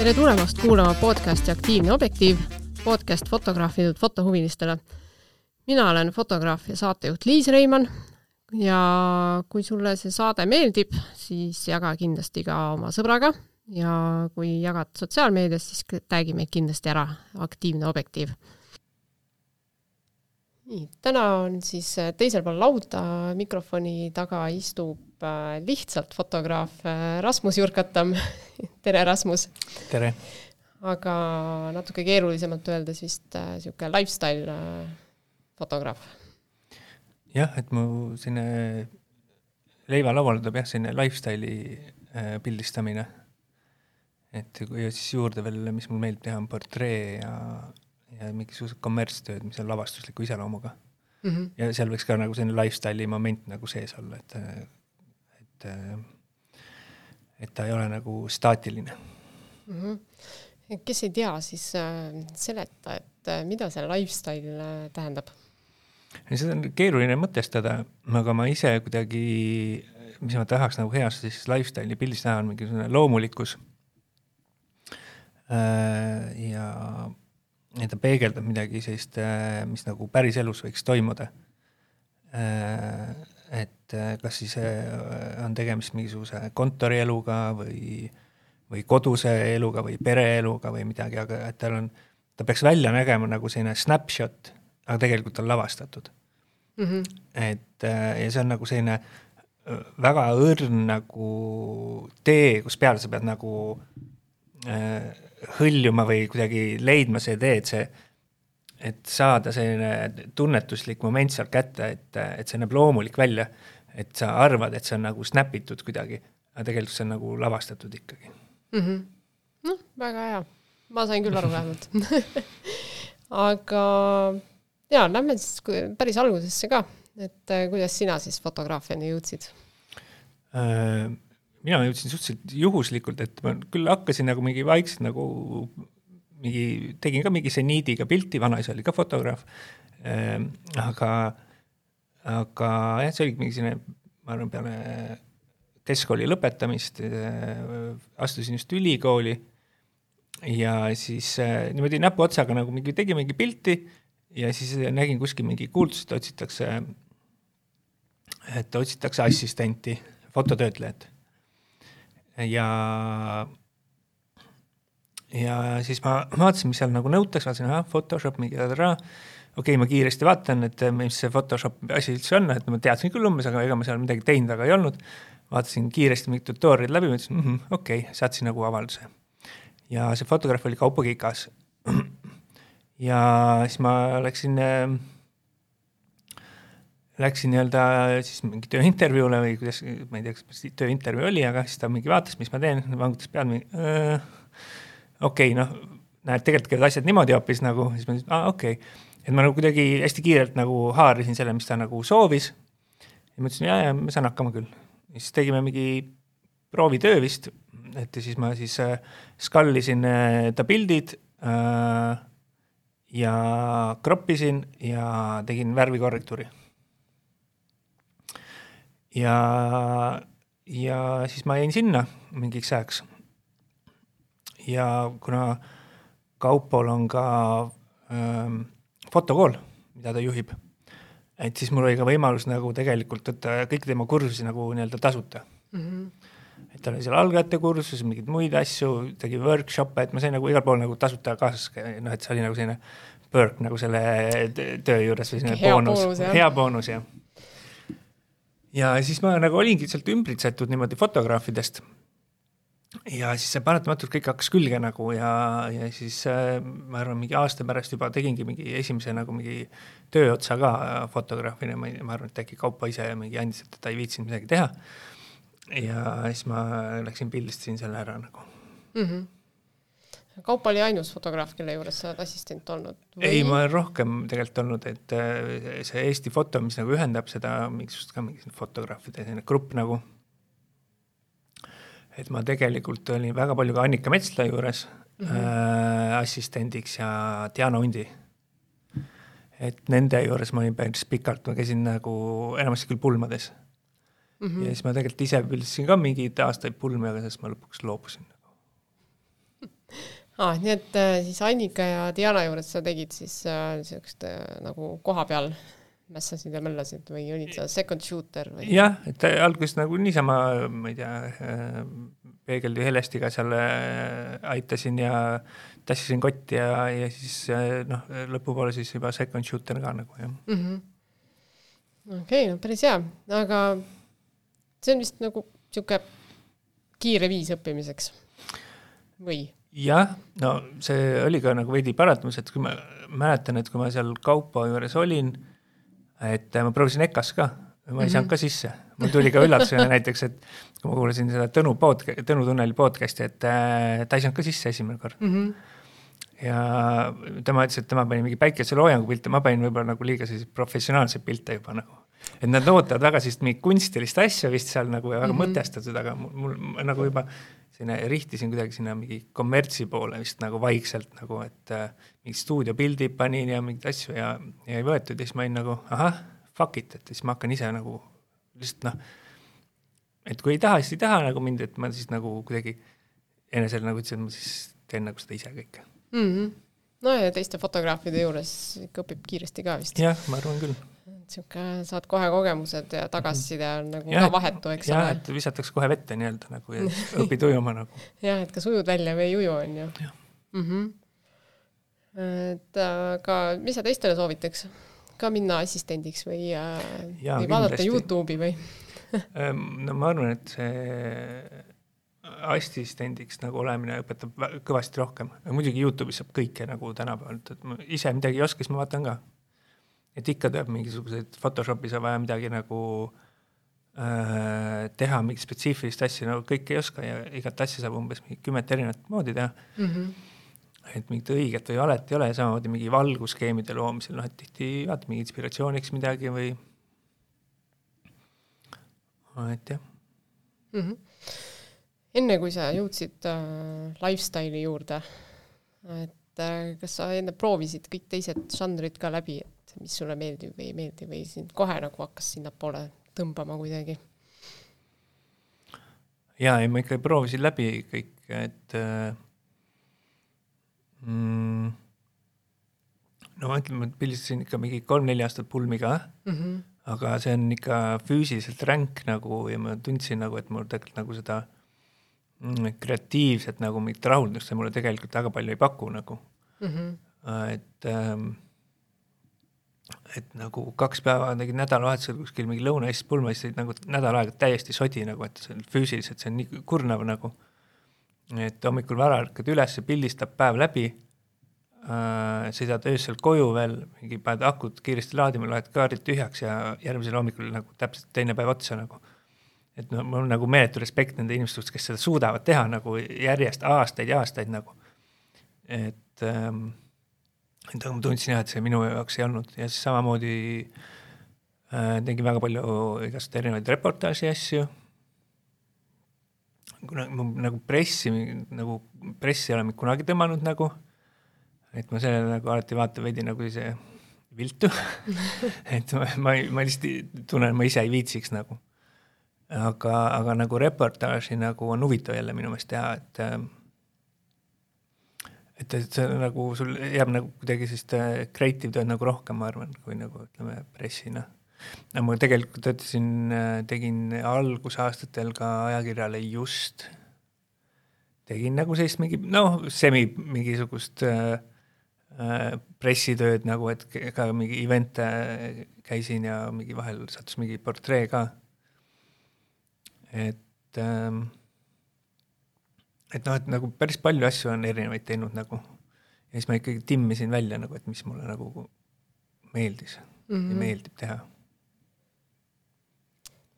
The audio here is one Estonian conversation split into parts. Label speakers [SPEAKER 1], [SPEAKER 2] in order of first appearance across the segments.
[SPEAKER 1] tere tulemast kuulama podcasti Aktiivne objektiiv, podcast fotograafidelt fotohuvilistele. mina olen fotograaf ja saatejuht Liis Reimann ja kui sulle see saade meeldib, siis jaga kindlasti ka oma sõbraga ja kui jagad sotsiaalmeedias, siis tag'i meid kindlasti ära, Aktiivne objektiiv. nii, täna on siis teisel pool lauda mikrofoni taga istub äh, lihtsalt fotograaf äh, Rasmus Jurkatam tere, Rasmus!
[SPEAKER 2] tere!
[SPEAKER 1] aga natuke keerulisemalt öeldes vist niisugune äh, lifestyle äh, fotograaf.
[SPEAKER 2] jah, et mu selline leivalaual tuleb jah, selline lifestyle'i pildistamine. et ja siis juurde veel, mis mul meeldib teha, on portree ja, ja mingisugused kommertstööd, mis on lavastusliku iseloomuga mm. -hmm. ja seal võiks ka nagu selline lifestyle'i moment nagu sees olla, et, et et ta ei ole nagu staatiline
[SPEAKER 1] mm. -hmm. kes ei tea, siis äh, seleta, et äh, mida see lifestyle äh, tähendab?
[SPEAKER 2] seda on keeruline mõtestada, aga ma ise kuidagi, mis ma tahaks nagu heas siis lifestyle'i pildis näha, on mingisugune loomulikkus. ja, ja ta peegeldab midagi sellist, mis nagu päriselus võiks toimuda et äh, kas siis äh, on tegemist mingisuguse kontorieluga või, või koduse eluga või pereeluga või midagi, aga et tal on, ta peaks välja nägema nagu selline snapshot, aga tegelikult on lavastatud mm. -hmm. et äh, ja see on nagu selline väga õrn nagu tee, kus peale sa pead nagu äh, hõljuma või kuidagi leidma see tee, et see et saada selline tunnetuslik moment sealt kätte, et, et see näeb loomulik välja, et sa arvad, et see on nagu snap itud kuidagi, aga tegelikult see on nagu lavastatud ikkagi
[SPEAKER 1] mm. -hmm. noh, väga hea, ma sain küll aru vähemalt aga jaa, lähme siis päris algusesse ka, et äh, kuidas sina siis fotograafiani jõudsid
[SPEAKER 2] äh,? mina jõudsin suhteliselt juhuslikult, et ma küll hakkasin nagu mingi vaikselt nagu mingi, tegin ka mingi seniidiga pilti, vanaisa oli ka fotograaf äh,, aga, jah, see oligi mingi selline, ma arvan, peale keskkooli lõpetamist äh, astusin just ülikooli ja siis äh, niimoodi näpuotsaga nagu mingi, tegin mingi pilti ja siis nägin kuskil mingi kuulutust, et otsitakse, et otsitakse assistenti, fototöötlejat. ja ja siis ma vaatasin, mis seal nagu nõutakse, vaatasin, ahah, Photoshop, mingi tadada, okei okay,, ma kiiresti vaatan, et mis see Photoshop asi üldse on, et ma teadsin küll umbes, aga ega ma seal midagi teinud väga ei olnud. vaatasin kiiresti mingid tutorial'id läbi, mõtlesin mm -hmm, okei okay,, saatsin nagu avalduse. ja see fotograaf oli Kaupo Kikas. ja siis ma läksin äh, läksin nii-öelda siis mingi tööintervjuule või kuidas, ma ei tea, kas tööintervjuu oli, aga siis ta mingi vaatas, mis ma teen, vangutas pead, okei noh, näed, tegelikult käivad asjad niimoodi hoopis nagu, siis ma ütlesin, aa okei okay.. Et ma nagu kuidagi hästi kiirelt nagu haarasin selle, mis ta nagu soovis. ja ma ütlesin, jaa, jaa, ma saan hakkama küll. ja siis tegime mingi proovitöö vist, et ja siis ma siis äh, skallisin äh, ta pildid äh, ja kroppisin ja tegin värvikorrektuuri. ja, ja siis ma jäin sinna mingiks ajaks ja kuna Kaupol on ka ähm, fotokool, mida ta juhib, et siis mul oli ka võimalus nagu tegelikult võtta kõiki tema kursusi nagu nii-öelda tasuta mm. -hmm. et tal oli seal algajate kursus, mingeid muid asju, tegi workshop'e, et ma sain nagu igal pool nagu tasuta kaasas, noh, et see oli nagu selline perk nagu selle töö juures või selline boonus, hea boonus, jah. ja siis ma nagu olingi sealt ümbritsetud niimoodi fotograafidest ja siis see paratamatult kõik hakkas külge nagu ja, ja siis äh, ma arvan, mingi aasta pärast juba tegingi mingi esimese nagu mingi tööotsa ka fotograafina, ma, arvan, et äkki Kaupo ise mingi andis, et ta ei viitsinud midagi teha. ja siis ma läksin pildistasin selle ära nagu mm.
[SPEAKER 1] -hmm. Kaupo oli ainus fotograaf, kelle juures sa oled assistent olnud
[SPEAKER 2] või...? ei, ma olen rohkem tegelikult olnud, et äh, see Eesti foto, mis nagu ühendab seda mingisugust ka mingi fotograafide selline grupp nagu et ma tegelikult olin väga palju ka Annika Metsla juures mm -hmm. äh, assistendiks ja Diana Undi. et nende juures ma olin päris pikalt, ma käisin nagu enamasti küll pulmades. mm. -hmm. ja siis ma tegelikult ise pildistasin ka mingeid aastaid pulmi, aga siis ma lõpuks loobusin
[SPEAKER 1] ah,. nii et äh, siis Annika ja Diana juures sa tegid siis niisugust äh, äh, nagu koha peal mässasid ja möllasid või olid sa second shooter või?
[SPEAKER 2] jah, et alguses nagu niisama, ma ei tea äh,, Peegeldi Helestiga seal äh, aitasin ja tassisin kotti ja, ja siis äh, noh, lõpupoole siis juba second shooter ka nagu jah mm -hmm
[SPEAKER 1] okei okay,, no päris hea, aga see on vist nagu niisugune kiire viis õppimiseks või?
[SPEAKER 2] jah, no see oli ka nagu veidi paratamus, et kui ma mäletan, et kui ma seal Kaupo juures olin, et ma proovisin EKA-s ka, ma ei mm -hmm. saanud ka sisse, mul tuli ka üllatusena näiteks, et kui ma kuulasin seda Tõnu pod-, Tõnu Tunneli podcast'i, et äh, ta ei saanud ka sisse esimene kord mm. -hmm ja tema ütles, et tema pani mingi päikeseloojangu pilte, ma panin võib-olla nagu liiga selliseid professionaalseid pilte juba nagu et nad ootavad väga sellist mingit kunstilist asja vist seal nagu ja väga mm -hmm. mõtestatud, aga mul, mul nagu juba sinna rihtisin kuidagi sinna mingi kommertsi poole vist nagu vaikselt nagu, et äh, mingid stuudiopildid panin ja mingeid asju ja, ja ei võetud ja siis ma olin nagu ahah, fuck it, et siis ma hakkan ise nagu lihtsalt noh, et kui ei taha, siis ei taha nagu mind, et ma siis nagu kuidagi enesele nagu ütlesin, et ma siis teen nagu seda ise kõike
[SPEAKER 1] mm. -hmm. no ja teiste fotograafide juures ikka õpib kiiresti ka vist.
[SPEAKER 2] jah, ma arvan küll
[SPEAKER 1] niisugune, saad kohe kogemused ja tagasiside on nagu ja, ka vahetu, eks
[SPEAKER 2] ole. jah, et visatakse kohe vette nii-öelda nagu ja õpid ujuma nagu.
[SPEAKER 1] jah, et kas ujud välja või ei uju, on ju. Mm -hmm. et aga mis sa teistele soovitaks? ka minna assistendiks või, äh, või vaadata Youtube'i või
[SPEAKER 2] no ma arvan, et see assistendiks nagu olemine õpetab kõvasti rohkem. muidugi Youtube'is saab kõike nagu tänapäeval, et ma ise midagi ei oska, siis ma vaatan ka et ikka tuleb mingisuguseid Photoshopis on vaja midagi nagu äh, teha, mingit spetsiifilist asja, no kõike ei oska ja igat asja saab umbes mingi kümmet erinevat moodi teha mm. -hmm. et mingit õiget või valet ei ole ja samamoodi mingi valgusskeemide loomisel, noh et tihti vaata mingi inspiratsiooniks midagi või et jah
[SPEAKER 1] mm. -hmm. enne kui sa jõudsid äh, lifestyle'i juurde, et äh, kas sa enne proovisid kõik teised žanrid ka läbi, et et mis sulle meeldib või ei meeldi või sind kohe nagu hakkas sinnapoole tõmbama kuidagi?
[SPEAKER 2] jaa, ei ma ikka proovisin läbi kõik, et äh, mm, no ma ütlen, ma pildistasin ikka mingi kolm-neli aastat pulmi ka mm, -hmm. aga see on ikka füüsiliselt ränk nagu ja ma tundsin nagu, et mul tegelikult nagu seda mm, kreatiivset nagu mingit rahuldust see mulle tegelikult väga palju ei paku nagu mm. -hmm. et ähm, et nagu kaks päeva tegid nädalavahetusel kuskil mingi Lõuna-Eestis pulmas, siis nagu nädal aega täiesti sodi nagu, et see on füüsiliselt, see on nii kurnav nagu. et hommikul vara ärkad üles, pildistab päev läbi äh,, sõidad öösel koju veel, mingi paned akud kiiresti laadima, loed kaardid tühjaks ja järgmisel hommikul nagu täpselt teine päev otsa nagu. et no mul on nagu meeletu respekt nende inimeste suhtes, kes seda suudavad teha nagu järjest aastaid ja aastaid nagu. et ähm, et ma tundsin jah, et see minu jaoks ei olnud ja siis samamoodi äh, tegin väga palju igast erinevaid reportaaži asju. kuna ma nagu pressi, nagu pressi ei ole mind kunagi tõmmanud nagu, et ma sellele nagu alati vaatan veidi nagu ise viltu et ma, ma, ma lihtsalt tunnen, ma ise ei viitsiks nagu. aga, aga nagu reportaaži nagu on huvitav jälle minu meelest teha, et äh, et, et see nagu sul jääb nagu kuidagi sellist äh, creative tööd nagu rohkem, ma arvan, kui nagu ütleme pressina. no ma tegelikult töötasin, äh, tegin algusaastatel ka ajakirjale Just, tegin nagu sellist mingi noh, semi mingisugust äh, äh, pressitööd nagu, et ka mingi event'e käisin ja mingi vahel sattus mingi portree ka. et ähm, et noh, et nagu päris palju asju on erinevaid teinud nagu ja siis ma ikkagi timmisin välja nagu, et mis mulle nagu meeldis mm -hmm. ja mhm. meeldib teha.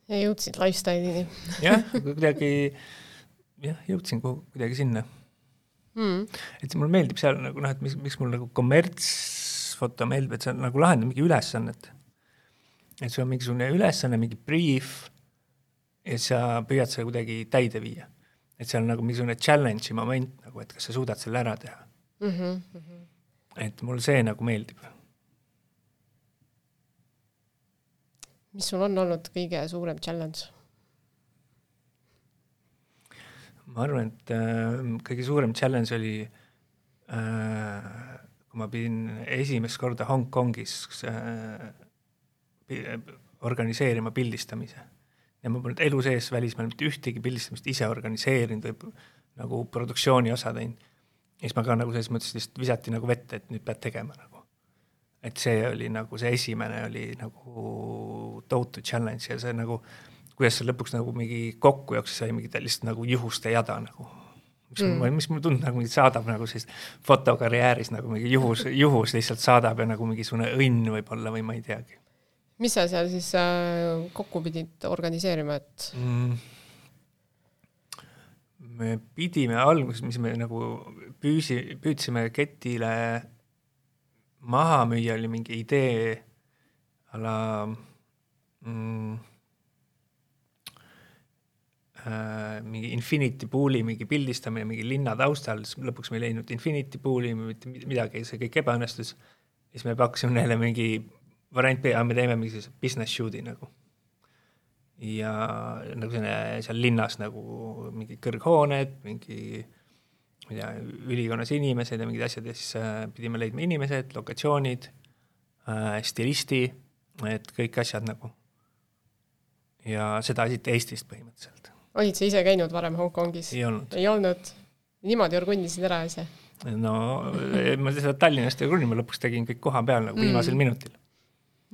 [SPEAKER 1] ja jõudsid lifestyle'ini
[SPEAKER 2] jah, kuidagi jah, jõudsin kuidagi sinna mm.. et mulle meeldib seal nagu noh, et mis, miks mul nagu kommertsfoto meeldib, et see on nagu lahendab mingi ülesannet. et sul on mingisugune ülesanne, mingi briif ja sa püüad seda kuidagi täide viia et see on nagu mingisugune challenge'i moment nagu, et kas sa suudad selle ära teha mm. -hmm. et mul see nagu meeldib.
[SPEAKER 1] mis sul on olnud kõige suurem challenge?
[SPEAKER 2] ma arvan, et äh, kõige suurem challenge oli äh,, kui ma pidin esimest korda Hongkongis äh, organiseerima pildistamise ja ma polnud elu sees välismaal mitte ühtegi pildistamist ise organiseerinud või nagu produktsiooni osa teinud. ja siis ma ka nagu selles mõttes lihtsalt visati nagu vette, et nüüd pead tegema nagu. et see oli nagu see esimene oli nagu tohutu challenge ja see nagu kuidas see lõpuks nagu mingi kokku jooksis, sai mingi lihtsalt nagu juhuste jada nagu. mis mm., mis mulle tundub nagu saadab nagu sellist fotokarjääris nagu mingi juhus, juhus lihtsalt saadab ja nagu mingisugune õnn võib-olla või ma ei teagi.
[SPEAKER 1] Mis sa seal siis äh, kokku pidid organiseerima, et mm.?
[SPEAKER 2] me pidime alguses, mis me nagu püüsi, püüdsime ketile maha müüa, oli mingi idee a la mm, äh, mingi Infinity Pool'i mingi pildistamine mingi linna taustal, siis lõpuks me ei leidnud Infinity Pool'i, mitte midagi, see kõik ebaõnnestus. siis me pakkusime neile mingi variant B, me teeme mingi sellise business shoot'i nagu. ja nagu selline seal linnas nagu mingi kõrghooned, mingi ma ei tea, ülikonnas inimesed ja mingid asjad ja siis äh, pidime leidma inimesed, lokatsioonid äh,, stilisti, et kõik asjad nagu. ja seda siit Eestist põhimõtteliselt
[SPEAKER 1] olid sa ise käinud varem Hongkongis?
[SPEAKER 2] ei olnud.
[SPEAKER 1] ei olnud? niimoodi orgundisid ära ise?
[SPEAKER 2] no ma seda Tallinnast ei orgundi, ma lõpuks tegin kõik koha peal nagu mm. viimasel minutil.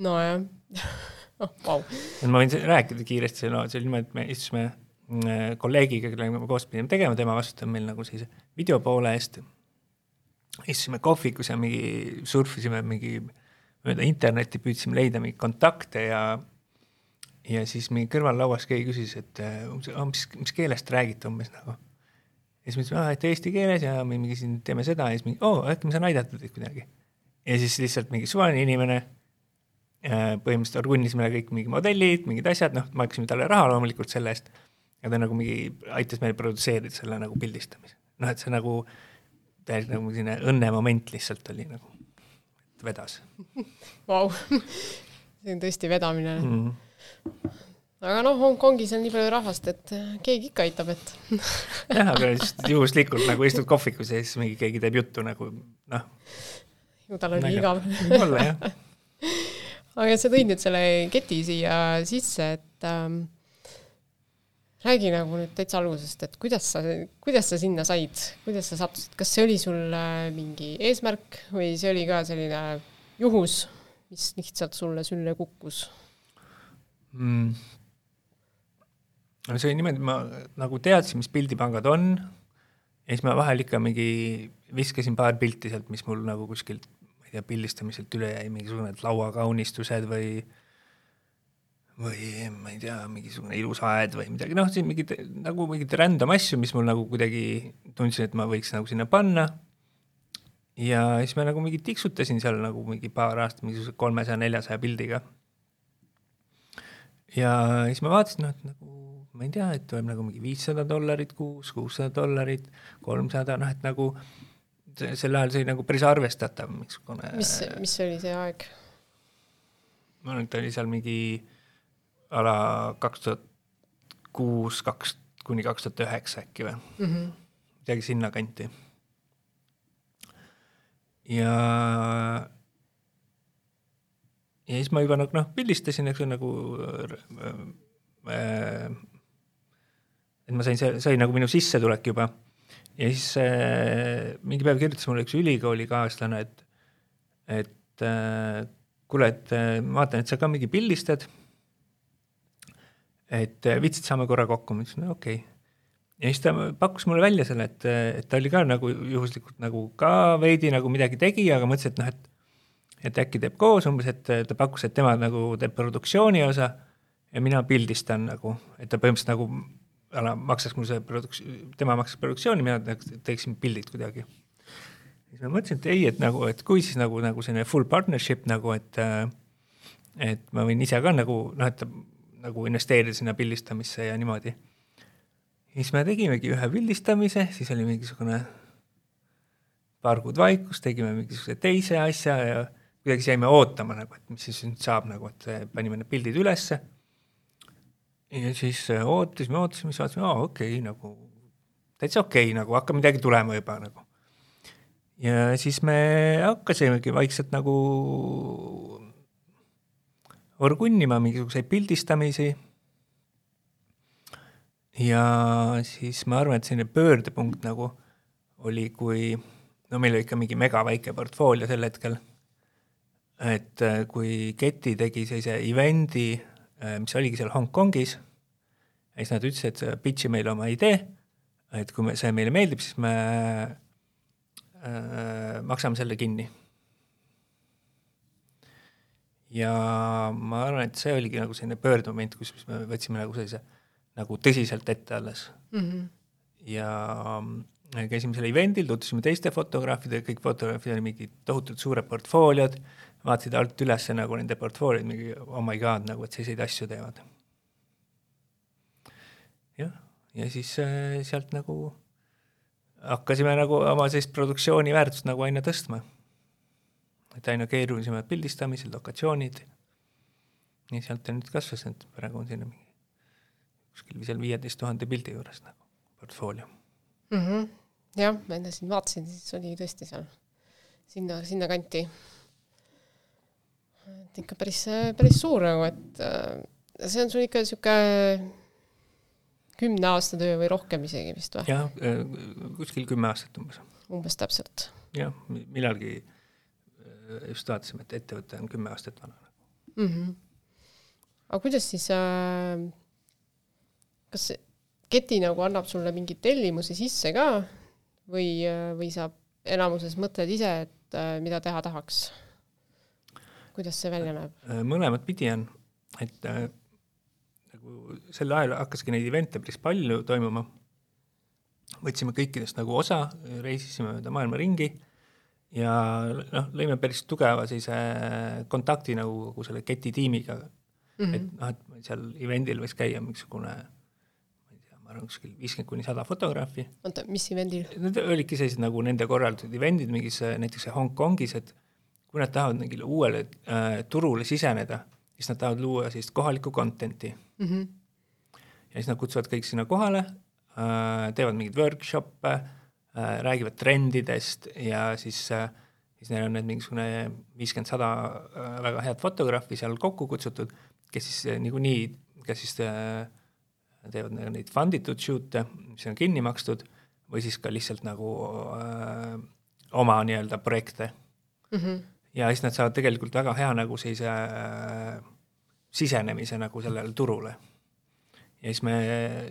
[SPEAKER 1] Nojah oh, vau.
[SPEAKER 2] ma võin rääkida kiiresti, no see oli niimoodi, et me istusime mm, kolleegiga, kellega me koos pidime tegema, tema vastutab meil nagu sellise videopoole eest. istusime kohvikus ja mingi surfisime mingi mööda internetti, püüdsime leida mingeid kontakte ja ja siis mingi kõrvallauas keegi küsis, et umbes, mis, mis keelest räägite umbes nagu. ja siis ma ütlesin, et eesti keeles ja me mingi siin teeme seda ja siis mingi, oo, äkki ma saan aidata teid kuidagi. ja siis lihtsalt mingi suvaline inimene, põhimõtteliselt orgunnis meile kõik mingi modellid, mingid asjad, noh, maksime talle raha loomulikult selle eest, ja ta nagu mingi aitas meil produtseerida selle nagu pildistamise. noh, et see nagu täiesti nagu selline õnnemoment lihtsalt oli nagu, vedas.
[SPEAKER 1] Vau, see on tõesti vedamine mm. -hmm aga noh, Hongkongis on nii palju rahvast, et äh, keegi ikka aitab, et
[SPEAKER 2] jah, aga just juhuslikult nagu istud kohvikus ja siis mingi keegi teeb juttu nagu noh.
[SPEAKER 1] ju tal oli igav.
[SPEAKER 2] võib-olla jah.
[SPEAKER 1] aga sa tõid nüüd selle keti siia sisse, et ähm, räägi nagu nüüd täitsa algusest, et kuidas sa, kuidas sa sinna said, kuidas sa sattusid, kas see oli sul äh, mingi eesmärk või see oli ka selline juhus, mis lihtsalt sulle sülle kukkus?
[SPEAKER 2] mm.? see oli niimoodi, ma nagu teadsin, mis pildipangad on ja siis ma vahel ikka mingi viskasin paar pilti sealt, mis mul nagu kuskilt, ma ei tea, pildistamiselt üle jäi, mingisugused lauakaunistused või või ma ei tea, mingisugune ilus aed või midagi, noh, siin mingid nagu mingeid random asju, mis mul nagu kuidagi tundsin, et ma võiks nagu sinna panna. ja siis ma nagu mingi tiksutasin seal nagu mingi paar aastat mingisuguse kolmesaja, neljasaja pildiga ja siis ma vaatasin, noh, et nagu ma ei tea, et tuleb nagu mingi viissada dollarit kuus, kuussada dollarit, kolmsada, noh et nagu sel ajal see oli nagu päris arvestatav, missugune
[SPEAKER 1] mis, mis oli see aeg?
[SPEAKER 2] ma arvan, et ta oli seal mingi a la kaks tuhat kuus, kaks kuni kaks tuhat üheksa äkki või mm -hmm., midagi sinnakanti. ja ja siis ma juba nagu noh, pildistasin, eks ju, nagu äh, et ma sain, see sai nagu minu sissetulek juba. Ja siis äh, mingi päev kirjutas mulle üks ülikoolikaaslane, et, et äh, kuule, et äh, ma vaatan, et sa ka mingi pildistad. et äh, vitsid, saame korra kokku, ma ütlesin, okei okay. ja siis ta pakkus mulle välja selle, et, et ta oli ka nagu juhuslikult nagu ka veidi nagu midagi tegi, aga mõtles, et noh, et et äkki teeb koos umbes, et ta pakkus, et tema nagu teeb produktsiooni osa ja mina pildistan nagu, et ta põhimõtteliselt nagu ala, maksaks mul see produks-, tema maksaks produktsiooni, mina teeksin pildid kuidagi. siis ma mõtlesin, et ei, et nagu, et kui siis nagu, nagu selline full partnership nagu, et et ma võin ise ka nagu noh, et nagu investeerida sinna pildistamisse ja niimoodi. siis me tegimegi ühe pildistamise, siis oli mingisugune paar kuud vaikust, tegime mingisuguse teise asja ja kuidagi jäime ootama nagu, et mis siis nüüd saab nagu, et panime need pildid ülesse. Ja siis äh, ootasime, ootasime, siis vaatasime, aa okei okay,, nagu täitsa okei okay, nagu, hakkab midagi tulema juba nagu. ja siis me hakkasimegi vaikselt nagu orgunnima mingisuguseid pildistamisi. ja siis ma arvan, et selline pöördepunkt nagu oli, kui no meil oli ikka mingi megaväike portfoolio sel hetkel, et äh, kui Getty tegi sellise event'i, mis oligi seal Hongkongis, ja siis nad ütlesid, et pitch'i meile oma idee, et kui me, see meile meeldib, siis me äh, maksame selle kinni. ja ma arvan, et see oligi nagu selline pöördemoment, kus me võtsime nagu sellise nagu tõsiselt ette alles mm. -hmm. ja käisime seal event'il, tutvusime teiste fotograafidega, kõik fotograafid olid mingid tohutult suured portfooliod, vaatasid alt üles nagu nende portfooliod, mingi oh my god, nagu et selliseid asju teevad. jah, ja siis äh, sealt nagu hakkasime nagu oma sellist produktsiooni väärtust nagu aina tõstma. et aina keerulisemad pildistamised, lokatsioonid, nii sealt ta nüüd kasvas, et praegu on sinna mingi kuskil seal viieteist tuhande pildi juures nagu portfoolio
[SPEAKER 1] mm. -hmm. jah, ma enne siin vaatasin, siis oli tõesti seal sinna, sinnakanti. Et ikka päris, päris suur nagu, et äh, see on sul ikka niisugune kümne aasta töö või rohkem isegi vist või?
[SPEAKER 2] jah, äh, kuskil kümme aastat umbes.
[SPEAKER 1] umbes täpselt.
[SPEAKER 2] jah, millalgi äh, just vaatasime, et ettevõte on kümme aastat vana
[SPEAKER 1] mm. -hmm. aga kuidas siis äh,, kas keti nagu annab sulle mingeid tellimusi sisse ka või, või sa enamuses mõtled ise, et äh, mida teha tahaks? Kuidas see välja näeb?
[SPEAKER 2] Äh, mõlemat pidi on, et äh, nagu sel ajal hakkaski neid event'e päris palju toimuma. võtsime kõikidest nagu osa, reisisime mööda maailma ringi ja noh, lõime päris tugeva sellise kontakti nagu kogu selle keti tiimiga mm. -hmm. et noh, et seal event'il võis käia mingisugune ma arvan, kuskil viiskümmend kuni sada fotograafi.
[SPEAKER 1] oota, mis event'il?
[SPEAKER 2] Need olidki sellised nagu nende korraldatud event'id mingis näiteks Hongkongis, et kui nad tahavad mingile uuele äh, turule siseneda, siis nad tahavad luua sellist kohalikku content'i mm. -hmm. ja siis nad kutsuvad kõik sinna kohale äh,, teevad mingeid workshop'e äh,, räägivad trendidest ja siis äh, siis neil on need mingisugune viiskümmend, sada äh, väga head fotograafi seal kokku kutsutud, kes siis äh, niikuinii, kes siis äh, teevad neid funditud shoot'e, mis on kinni makstud, või siis ka lihtsalt nagu äh, oma nii-öelda projekte mm. -hmm. Ja siis nad saavad tegelikult väga hea nagu sellise äh, sisenemise nagu sellele turule. ja siis me,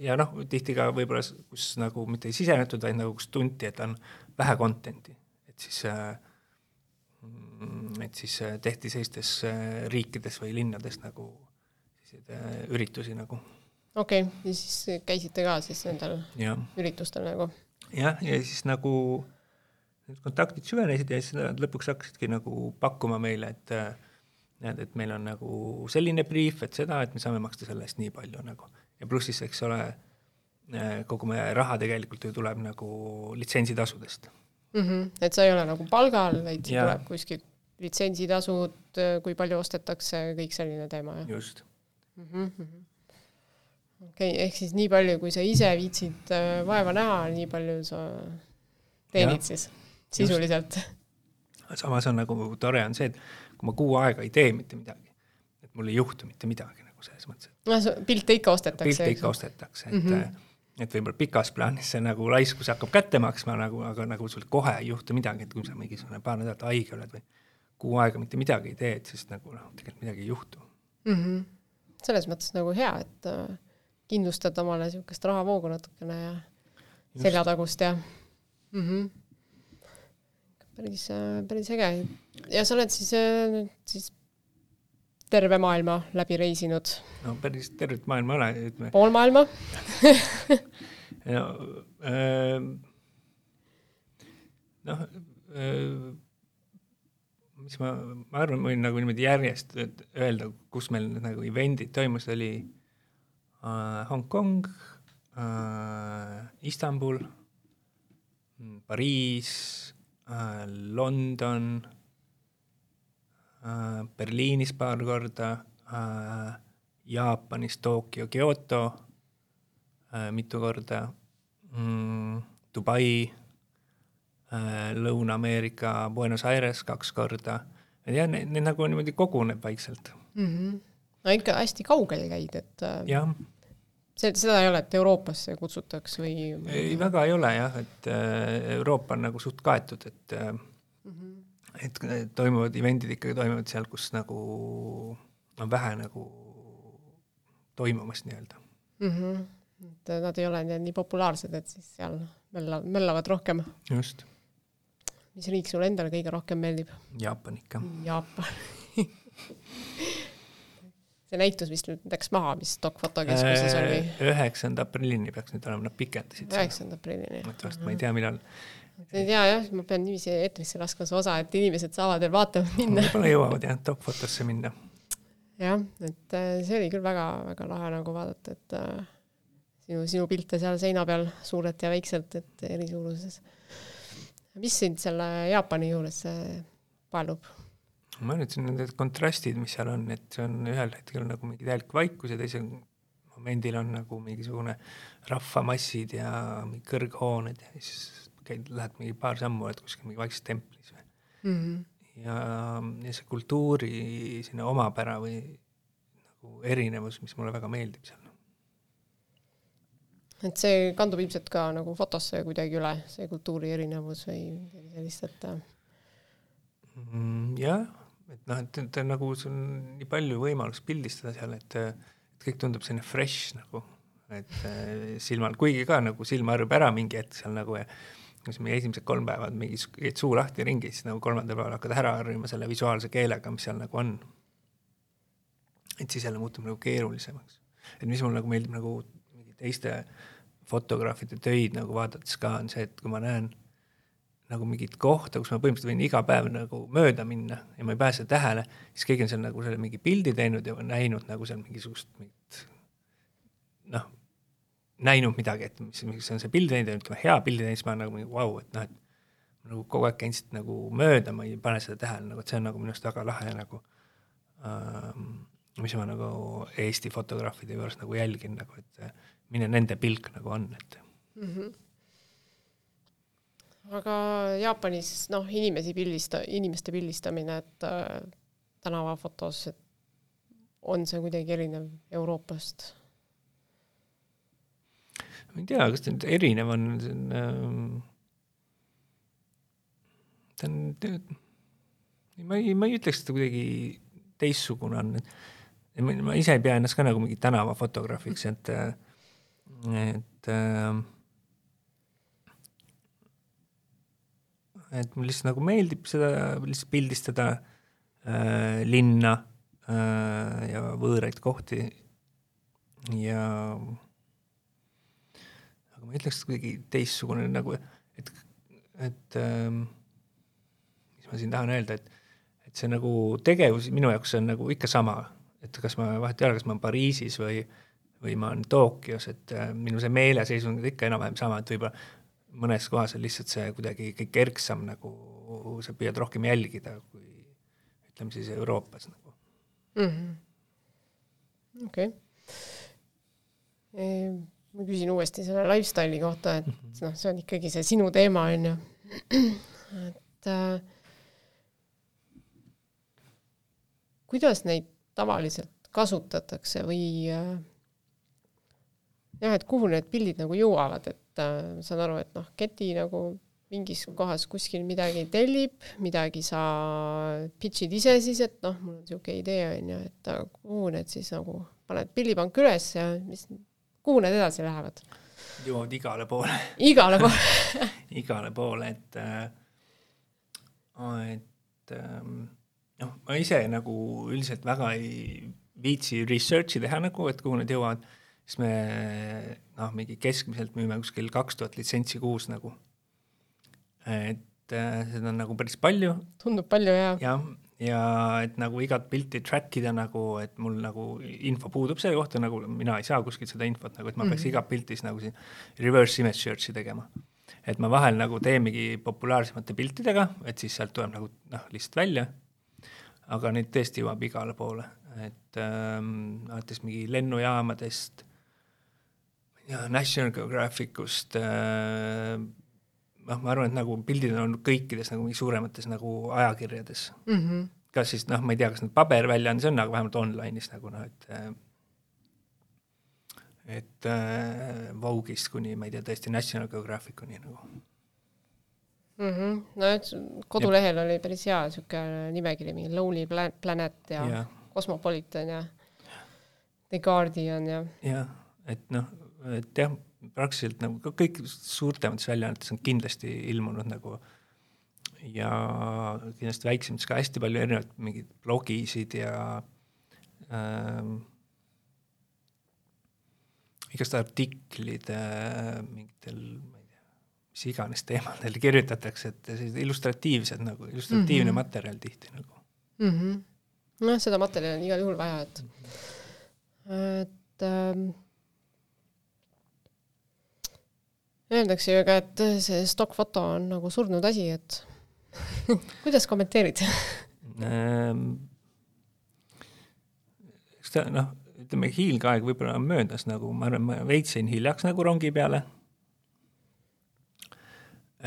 [SPEAKER 2] ja noh, tihti ka võib-olla, kus nagu mitte ei sisenetud, vaid nagu kus tunti, et on vähe content'i, et siis äh, et siis äh, tehti sellistes äh, riikides või linnades nagu selliseid äh, üritusi nagu
[SPEAKER 1] okei okay., ja siis käisite ka siis nendel ja. üritustel nagu?
[SPEAKER 2] jah, ja siis nagu need kontaktid süvenesid ja siis nad lõpuks hakkasidki nagu pakkuma meile, et näed, et meil on nagu selline briif, et seda, et me saame maksta selle eest nii palju nagu. ja pluss siis, eks ole, kogu meie raha tegelikult ju tuleb nagu litsentsitasudest
[SPEAKER 1] mm. -hmm. et sa ei ole nagu palgal, vaid ja. tuleb kuskilt litsentsitasud, kui palju ostetakse, kõik selline teema, jah?
[SPEAKER 2] just
[SPEAKER 1] mm. -hmm okei okay,, ehk siis nii palju, kui sa ise viitsid äh, vaeva näha, nii palju sa teenid ja, siis sisuliselt.
[SPEAKER 2] samas on nagu tore on see, et kui ma kuu aega ei tee mitte midagi, et mul ei juhtu mitte midagi nagu selles mõttes.
[SPEAKER 1] noh, pilte ikka ostetakse.
[SPEAKER 2] pilte ikka ostetakse, et mm -hmm. et võib-olla pikas plaanis see nagu laiskus hakkab kätte maksma nagu, aga nagu sul kohe ei juhtu midagi, et kui sa mingisugune paar nädalat haige oled või kuu aega mitte midagi ei tee, et siis nagu noh, tegelikult midagi ei juhtu
[SPEAKER 1] mm. -hmm. selles mõttes nagu hea, et äh, kindlustad omale niisugust rahavoogu natukene ja seljatagust ja mm. -hmm. Päris, päris äge. ja sa oled siis, siis terve maailma läbi reisinud?
[SPEAKER 2] no päris tervet maailma ei ole, ütleme.
[SPEAKER 1] pool maailma
[SPEAKER 2] no äh, noh äh, mis ma, ma arvan, võin nagu niimoodi järjest öelda, kus meil nagu event'id toimusid, oli äh, Hongkong äh,, Istanbul, Pariis äh,, London äh,, Berliinis paar korda äh,, Jaapanis Tokyo, Kyoto äh, mitu korda mm,. Dubai äh,, Lõuna-Ameerika, Buenos Aires kaks korda. ja need, need nagu niimoodi koguneb vaikselt
[SPEAKER 1] mm. -hmm. no ikka hästi kaugel käid, et äh,
[SPEAKER 2] jah,
[SPEAKER 1] see, seda ei ole, et Euroopasse kutsutaks või?
[SPEAKER 2] ei, väga ei ole jah, et äh, Euroopa on nagu suht kaetud, et
[SPEAKER 1] mm -hmm.
[SPEAKER 2] et toimuvad event'id ikkagi toimuvad seal, kus nagu on vähe nagu toimumas nii-öelda
[SPEAKER 1] mm. -hmm. et nad ei ole nii, nii populaarsed, et siis seal mölla, möllavad rohkem.
[SPEAKER 2] just,
[SPEAKER 1] mis riik sulle endale kõige rohkem meeldib?
[SPEAKER 2] Jaapan ikka.
[SPEAKER 1] Jaapan see näitus vist nüüd läks maha, mis Stock fotokeskuses oli?
[SPEAKER 2] üheksanda aprillini peaks nüüd olema, nad pikendasid seda.
[SPEAKER 1] üheksanda aprillini.
[SPEAKER 2] et vast ma ei tea, millal.
[SPEAKER 1] ei tea jah, ma pean niiviisi eetrisse laskma see osa, et inimesed saavad veel vaatama minna.
[SPEAKER 2] võib-olla jõuavad jah, top-fotosse minna.
[SPEAKER 1] jah, et äh, see oli küll väga-väga lahe nagu vaadata, et äh, sinu, sinu pilte seal seina peal suurelt ja väikselt, et eri suuruses. mis sind selle Jaapani juures äh, paelub?
[SPEAKER 2] Ma on need kontrastid, mis seal on, et see on ühel hetkel nagu mingi täielik vaikus ja teisel momendil on nagu mingisugune rahvamassid ja kõrghooned ja siis käid, lähed mingi paar sammu, oled kuskil mingi vaikses templis või
[SPEAKER 1] mm. -hmm.
[SPEAKER 2] ja, ja see kultuuri selline omapära või nagu erinevus, mis mulle väga meeldib seal.
[SPEAKER 1] et see kandub ilmselt ka nagu fotosse kuidagi üle, see kultuuri erinevus või midagi sellist, et äh,
[SPEAKER 2] mm,. jah, et noh, et, et nagu sul on nii palju võimalust pildistada seal, et, et kõik tundub selline fresh nagu, et äh, silmal, kuigi ka nagu silm harjub ära mingi hetk seal nagu ja siis meie esimesed kolm päeva mingi käid suu lahti ringi, siis nagu kolmandal päeval hakkad ära harjuma selle visuaalse keelega, mis seal nagu on. et siis jälle muutub nagu keerulisemaks. et mis mulle nagu meeldib nagu teiste fotograafide töid nagu vaadates ka, on see, et kui ma näen nagu mingit kohta, kus ma põhimõtteliselt võin iga päev nagu mööda minna ja ma ei pääse tähele, siis keegi on seal nagu selle mingi pildi teinud ja näinud nagu seal mingisugust mingit noh, näinud midagi, et mis, mis on see pild teinud ja ütleme, hea pildi teinud, siis ma olen nagu mingi vau wow,, et noh, et nagu kogu aeg käin siit nagu mööda, ma ei pane seda tähele, nagu et see on nagu minu arust väga lahe nagu ähm, mis ma nagu Eesti fotograafide juures nagu jälgin nagu, et milline nende pilk nagu on, et
[SPEAKER 1] mm. -hmm aga Jaapanis noh, inimesi pildista-, inimeste pildistamine, et äh, tänavafotos, et on see kuidagi erinev Euroopast?
[SPEAKER 2] ma ei tea, kas ta nüüd erinev on, see on ähm,, ta on, ma ei, ma ei ütleks, et ta kuidagi teistsugune on, et ma, ma ise ei pea ennast ka nagu mingi tänavafotograafiks, et, et äh, et mulle lihtsalt nagu meeldib seda lihtsalt pildistada äh, linna äh, ja võõraid kohti. Ja aga ma ütleks, et kuidagi teistsugune nagu, et, et ähm, mis ma siin tahan öelda, et et see nagu tegevus minu jaoks on nagu ikka sama, et kas ma vahet ei ole, kas ma olen Pariisis või või ma olen Tokyos, et äh, minu see meeleseisund on ikka enam-vähem sama, et võib-olla mõnes kohas on lihtsalt see kuidagi kõik erksam nagu, sa püüad rohkem jälgida, kui ütleme siis Euroopas nagu
[SPEAKER 1] mm -hmm.. okei okay.. ma küsin uuesti selle lifestyle'i kohta, et mm -hmm. noh, see on ikkagi see sinu teema, on ju. et äh, kuidas neid tavaliselt kasutatakse või äh, jah, et kuhu need pildid nagu jõuavad, et et äh, saan aru, et noh, keti nagu mingis kohas kuskil midagi tellib, midagi sa pitch'id ise siis, et noh, mul on niisugune idee, on ju, et kuhu need siis nagu, paned pillipank üles ja mis, kuhu need edasi lähevad?
[SPEAKER 2] jõuavad igale poole.
[SPEAKER 1] Igale poole.
[SPEAKER 2] Igale poole, et äh, et ähm, noh, ma ise nagu üldiselt väga ei viitsi research'i teha nagu, et kuhu need jõuavad. Siis me noh, mingi keskmiselt müüme kuskil kaks tuhat litsentsi kuus nagu. et äh, seda on nagu päris palju.
[SPEAKER 1] tundub palju, jaa.
[SPEAKER 2] jah, ja et nagu igat pilti track ida nagu, et mul nagu info puudub selle kohta, nagu mina ei saa kuskilt seda infot nagu, et ma mm -hmm. peaks mhm. igat piltis nagu siin reverse image search'i tegema. et ma vahel nagu teengi populaarsemate piltidega, et siis sealt tuleb nagu noh, lihtsalt välja, aga neid tõesti jõuab igale poole, et ähm, alates mingi lennujaamadest ja National Geographicust äh, noh, ma arvan, et nagu pildid on kõikides nagu mingi suuremates nagu ajakirjades
[SPEAKER 1] mm. -hmm.
[SPEAKER 2] kas siis noh, ma ei tea, kas need paberväljaandes on, aga vähemalt online'is nagu noh, et et äh, Vogue'ist kuni ma ei tea, tõesti National Geographicuni nagu
[SPEAKER 1] mm. -hmm. no et kodulehel ja. oli päris hea niisugune nimekiri, mingi Lonely Planet ja, ja. Cosmopolitan ja The Guardian ja.
[SPEAKER 2] jah, et noh, et jah, praktiliselt nagu kõik suurtemates väljaannetes on kindlasti ilmunud nagu ja kindlasti väiksemates ka hästi palju erinevaid mingeid blogisid ja ähm, igast artiklid äh, mingitel, ma ei tea, mis iganes teemadel kirjutatakse, et sellised illustratiivsed nagu, illustratiivne mm -hmm. materjal tihti nagu
[SPEAKER 1] mm. -hmm. nojah, seda materjali on igal juhul vaja, et et ähm, öeldakse ju ka, et see stokkfoto on nagu surnud asi, et kuidas kommenteerid
[SPEAKER 2] ähm,? eks ta noh ütleme, hiilgeaeg võib-olla on möödas nagu, ma arvan, ma veits jäin hiljaks nagu rongi peale.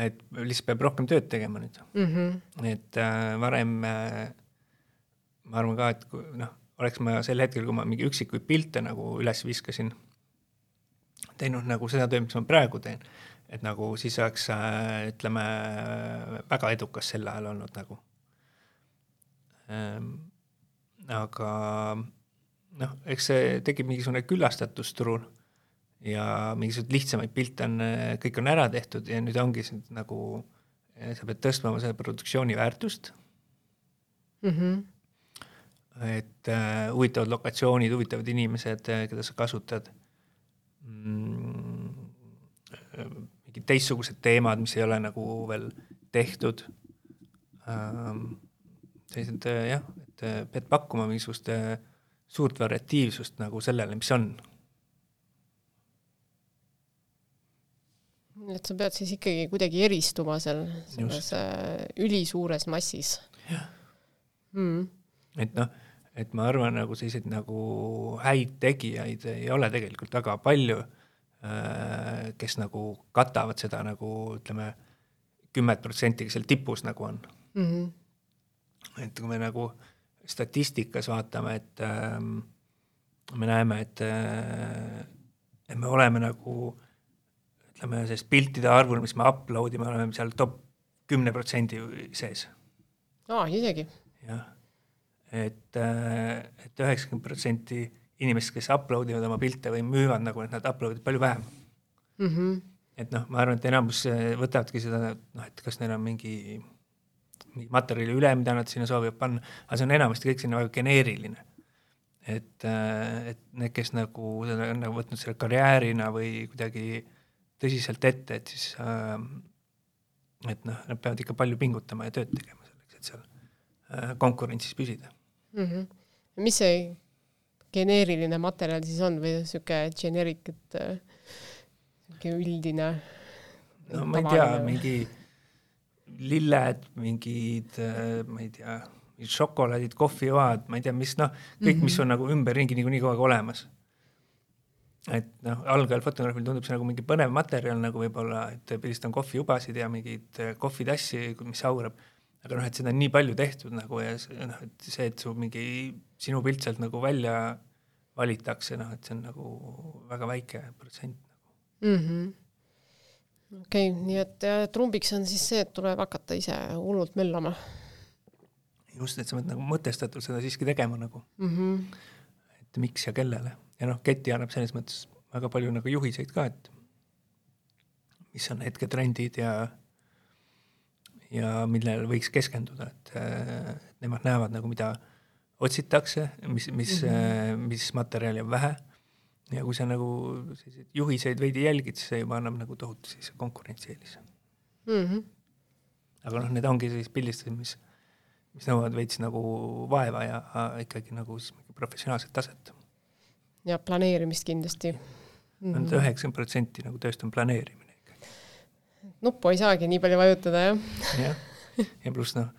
[SPEAKER 2] et lihtsalt peab rohkem tööd tegema nüüd
[SPEAKER 1] mm. -hmm.
[SPEAKER 2] et äh, varem äh, ma arvan ka, et kui noh, oleks ma sel hetkel, kui ma mingi üksikuid pilte nagu üles viskasin, teinud nagu seda tööd, mis ma praegu teen, et nagu siis oleks äh, ütleme, väga edukas sel ajal olnud nagu ähm,. aga noh, eks see tekib mingisugune küllastatus turul ja mingisuguseid lihtsamaid pilte on, kõik on ära tehtud ja nüüd ongi see nagu, sa pead tõstma oma selle produktsiooni väärtust
[SPEAKER 1] mm. -hmm.
[SPEAKER 2] et äh, huvitavad lokatsioonid, huvitavad inimesed, keda sa kasutad. Mingid teistsugused teemad, mis ei ole nagu veel tehtud ähm,. sellised jah, et pead pakkuma mingisugust äh, suurt variatiivsust nagu sellele, mis on.
[SPEAKER 1] et sa pead siis ikkagi kuidagi eristuma seal selles äh, ülisuures massis.
[SPEAKER 2] jah
[SPEAKER 1] mm..
[SPEAKER 2] et noh, et ma arvan, nagu selliseid nagu häid tegijaid ei ole tegelikult väga palju, äh, kes nagu katavad seda nagu ütleme, kümmet protsenti, kes seal tipus nagu on
[SPEAKER 1] mm. -hmm.
[SPEAKER 2] et kui me nagu statistikas vaatame, et äh, me näeme, et äh,, et me oleme nagu ütleme, sellest piltide arvul, mis me upload ime, oleme seal top kümne protsendi sees.
[SPEAKER 1] aa, isegi?
[SPEAKER 2] jah, et äh,, et üheksakümmend protsenti inimestest, kes upload ivad oma pilte või müüvad nagu, et nad upload ivad palju vähem
[SPEAKER 1] mm. -hmm.
[SPEAKER 2] et noh, ma arvan, et enamus võtavadki seda, noh, et kas neil on mingi mingi materjali üle, mida nad sinna soovivad panna, aga see on enamasti kõik selline väga geneeriline. et, äh, et need, kes nagu seda on nagu võtnud selle karjäärina või kuidagi tõsiselt ette, et siis äh, et noh, nad peavad ikka palju pingutama ja tööd tegema selleks, et seal äh, konkurentsis püsida
[SPEAKER 1] mm. -hmm. mis see geneeriline materjal siis on või niisugune generic, et äh, üldine?
[SPEAKER 2] no ma ei tea, mingi lilled, mingid, äh, ma ei tea, šokolaadid, kohvijoad, ma ei tea, mis noh, kõik mm, -hmm. mis on nagu ümberringi niikuinii kogu aeg olemas. et noh, algajal fotograafil tundub see nagu mingi põnev materjal nagu võib-olla, et pildistan kohvijubasid ja mingeid äh, kohvitassi, mis aurab, aga noh, et seda on nii palju tehtud nagu ja noh, et see, et su mingi, sinu pilt sealt nagu välja valitakse, noh, et see on nagu väga väike protsent
[SPEAKER 1] nagu mm. -hmm okei okay,, nii et trumbiks on siis see, et tuleb hakata ise hullult möllama.
[SPEAKER 2] just, et sa pead nagu mõtestatult seda siiski tegema nagu
[SPEAKER 1] mm. -hmm.
[SPEAKER 2] et miks ja kellele ja noh, Keti annab selles mõttes väga palju nagu juhiseid ka, et mis on hetketrendid ja ja millele võiks keskenduda, et nemad näevad nagu, mida otsitakse, mis, mis mm, -hmm. mis materjali on vähe ja kui sa nagu selliseid juhiseid veidi jälgid, siis see juba annab nagu tohutu siis konkurentsieelise
[SPEAKER 1] mm. -hmm.
[SPEAKER 2] aga noh, need ongi sellised pildistused, mis, mis nõuavad veits nagu vaeva ja ikkagi nagu siis professionaalset taset.
[SPEAKER 1] ja planeerimist kindlasti
[SPEAKER 2] mm -hmm.. üheksakümmend protsenti nagu tööst on planeerimine.
[SPEAKER 1] Nuppu ei saagi nii palju vajutada, jah.
[SPEAKER 2] jah, ja pluss noh,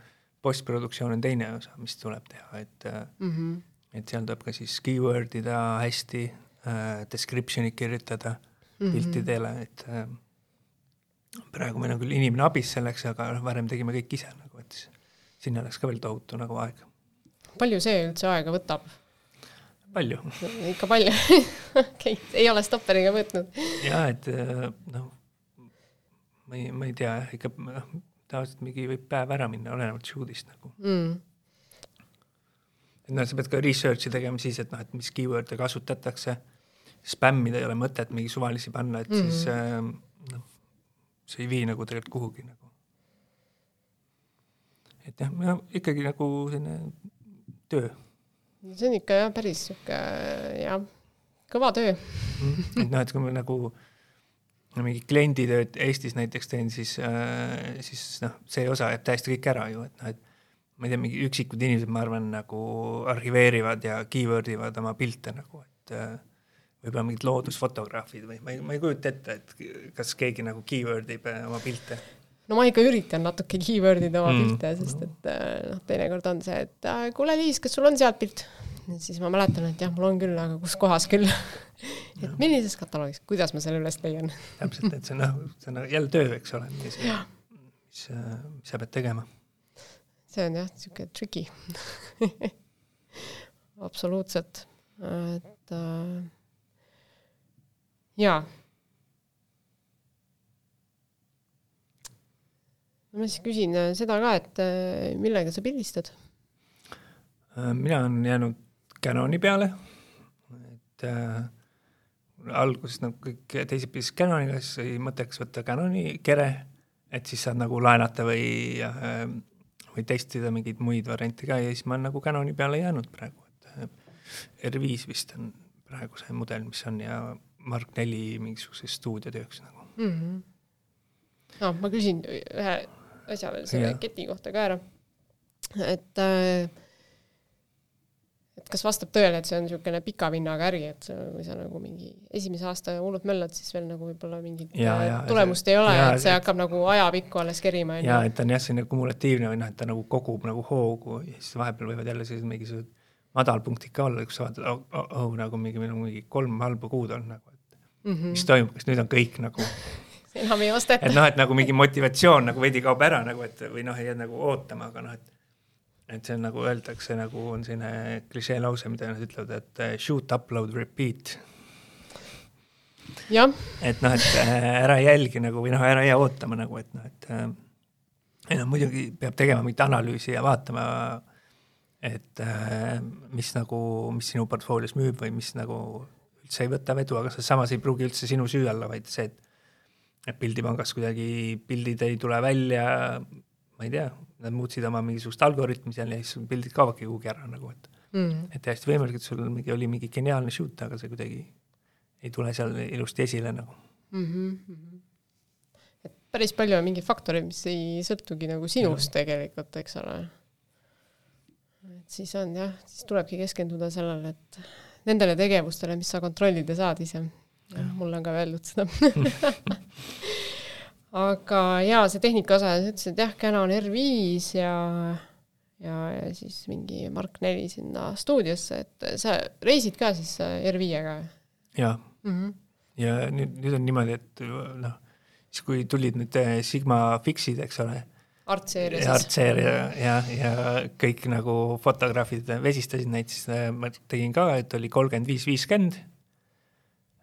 [SPEAKER 2] postproduktsioon on teine osa, mis tuleb teha, et
[SPEAKER 1] mm, -hmm.
[SPEAKER 2] et seal tuleb ka siis keyword ida hästi äh, description'id kirjutada mm -hmm. piltidele, et äh, praegu meil on küll inimene abis selleks, aga noh, varem tegime kõik ise nagu, et siis sinna läks ka veel tohutu nagu aeg.
[SPEAKER 1] palju see üldse aega võtab?
[SPEAKER 2] palju
[SPEAKER 1] ikka palju okei okay., ei ole stopperiga võtnud?
[SPEAKER 2] jaa, et äh, noh, ma ei, ma ei tea ikka noh, tavaliselt mingi võib päev ära minna, olenevalt shoot'ist nagu. Mm.. et noh, sa pead ka research'i tegema siis, et noh, et mis keyword'e kasutatakse, spämmida ei ole mõtet mingi suvalisi panna, et mm siis äh, noh, see ei vii nagu tegelikult kuhugi nagu. et jah, no ikkagi nagu selline töö.
[SPEAKER 1] See on ikka jah, päris sihuke jah, kõva töö.
[SPEAKER 2] Et noh, et kui ma nagu no mingi klienditööd Eestis näiteks teen, siis äh,, siis noh, see osa jääb täiesti kõik ära ju, et noh, et ma ei tea, mingi üksikud inimesed, ma arvan, nagu arhiveerivad ja keyword ivad oma pilte nagu, et äh, võib-olla mingid loodusfotograafid või ma ei, ma ei kujuta ette, et kas keegi nagu keyword ib äh, oma pilte
[SPEAKER 1] no ma ikka üritan natuke keyword ida oma mm. pilte, sest et äh, noh, teinekord on see, et äh, kuule, Liis, kas sul on sealt pilt? siis ma mäletan, et jah, mul on küll, aga kus kohas küll et millises kataloogis, kuidas ma selle üles leian?
[SPEAKER 2] Täpselt, et see on noh, see on jälle töö, eks ole, mis, mis, mis sa pead tegema.
[SPEAKER 1] see on jah, niisugune tricky. Absoluutselt, et äh, jaa. Ma siis küsin äh, seda ka, et äh, millega sa pildistad?
[SPEAKER 2] Äh, mina olen jäänud Canoni peale, et äh, alguses nagu kõik teised pidasid Canoniga, siis oli mõtteks võtta Canoni kere, et siis saad nagu laenata või äh, või testida mingeid muid variante ka ja siis ma olen nagu Canoni peale jäänud praegu, et R5 vist on praegu see mudel, mis on ja Mark neli mingisuguseks stuudiotööks nagu mm. -hmm.
[SPEAKER 1] no ma küsin ühe asja veel selle keti kohta ka ära. et äh, et kas vastab tõele, et see on niisugune pika vinnaga äri, et kui sa nagu mingi esimese aasta hullult möllad, siis veel nagu võib-olla mingit ja, äh, ja, tulemust see, ei ole, et see hakkab nagu ajapikku alles kerima.
[SPEAKER 2] jaa, et ta on jah, selline kumulatiivne või noh, et ta nagu kogub nagu hoogu ja siis vahepeal võivad jälle sellised mingisugused madalpunktid ka olla, kus sa vaatad, oh, oh, oh, nagu mingi, meil on mingi kolm halba kuud olnud nagu, et mm -hmm. mis toimub, kas nüüd on kõik nagu
[SPEAKER 1] enam ei osteta.
[SPEAKER 2] et noh, et nagu mingi motivatsioon nagu veidi kaob ära nagu, et või noh, ei jää nagu ootama, aga noh, et et see on nagu öeldakse, nagu on selline klišee lause, mida nad ütlevad, et eh, shoot, upload, repeat. et noh, et eh, ära jälgi nagu või noh, ära jää ootama nagu, et noh, et äh, ei noh, muidugi peab tegema mingit analüüsi ja vaatama, et mis nagu, mis sinu portfoolios müüb või mis nagu üldse ei võta vedu, aga samas ei pruugi üldse sinu süü olla, vaid see, et et pildipangas kuidagi pildid ei tule välja, ma ei tea, nad muutsid oma mingisugust algoritmi seal ja siis pildid kaovadki kuhugi ära nagu, et mm. et täiesti võimalik, et sul mingi, oli mingi geniaalne shoot, aga see kuidagi ei tule seal ilusti esile nagu mm.
[SPEAKER 1] -hmm. et päris palju on mingeid faktoreid, mis ei sõltugi nagu sinust ja. tegelikult, eks ole. et siis on jah, siis tulebki keskenduda sellele, et nendele tegevustele, mis sa kontrollida saad ise mulle on ka öeldud seda aga jaa, see tehnika osa, sa ütlesid jah, Canon R5 ja ja, ja siis mingi Mark neli sinna stuudiosse, et sa reisid ka siis R5-ga?
[SPEAKER 2] jaa mm. -hmm. ja nüüd, nüüd on niimoodi, et noh, siis kui tulid need eh, Sigma Fixid, eks ole,
[SPEAKER 1] Artseeria siis.
[SPEAKER 2] Artseeria ja, ja kõik nagu fotograafid vesistasid neid, siis eh, ma tegin ka, et oli kolmkümmend viis, viiskümmend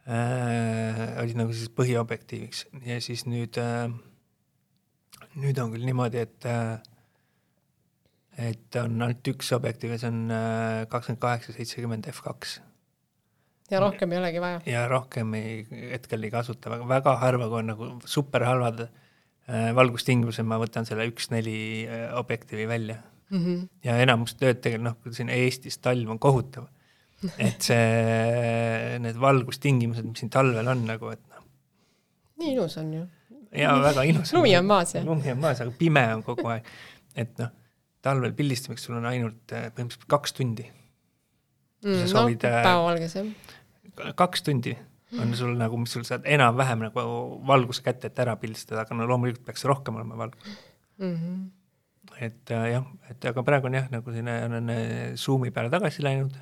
[SPEAKER 2] äh, olid nagu siis põhiobjektiiviks ja siis nüüd äh,, nüüd on küll niimoodi, et äh, et on ainult üks objektiiv ja see on äh, kakskümmend kaheksa, seitsekümmend F2.
[SPEAKER 1] ja rohkem ei olegi vaja?
[SPEAKER 2] ja rohkem ei, hetkel ei kasuta, väga, harva, kui on nagu super halvad äh, valgustingimused, ma võtan selle üks neli äh, objektiivi välja mm. -hmm. ja enamus tööd tegelikult noh, siin Eestis talv on kohutav et see, need valgustingimused, mis siin talvel on nagu, et noh.
[SPEAKER 1] nii ilus on ju.
[SPEAKER 2] jaa, väga ilus.
[SPEAKER 1] lumi on maas ja.
[SPEAKER 2] lumi on maas, aga pime on kogu aeg. et noh, talvel pildistamiseks sul on ainult eh, põhimõtteliselt kaks tundi
[SPEAKER 1] mm,. no soovid, eh, päevavalges jah.
[SPEAKER 2] kaks tundi on sul nagu, mis sul saad enam-vähem nagu valguse kätte, et ära pildistada, aga no loomulikult peaks rohkem olema valgus mm. -hmm. et äh, jah, et aga praegu on jah, nagu selline on Zoomi peale tagasi läinud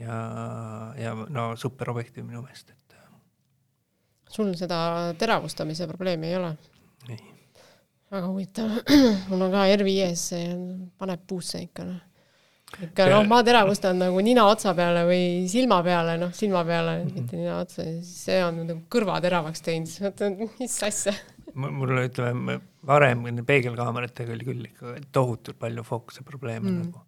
[SPEAKER 2] ja, ja no super objektiiv minu meelest, et.
[SPEAKER 1] sul seda teravustamise probleemi ei ole? väga huvitav mul on ka R5-s, see paneb puusse ikka noh. ikka noh, maateravust on nagu nina otsa peale või silma peale, noh silma peale mm, -hmm. mitte nina otsa, see on nagu kõrva teravaks teinud, siis mõtlen, mis asja
[SPEAKER 2] mul ütleme, varem peegelkaameratega oli küll ikka tohutult palju fookuse probleeme mm. nagu.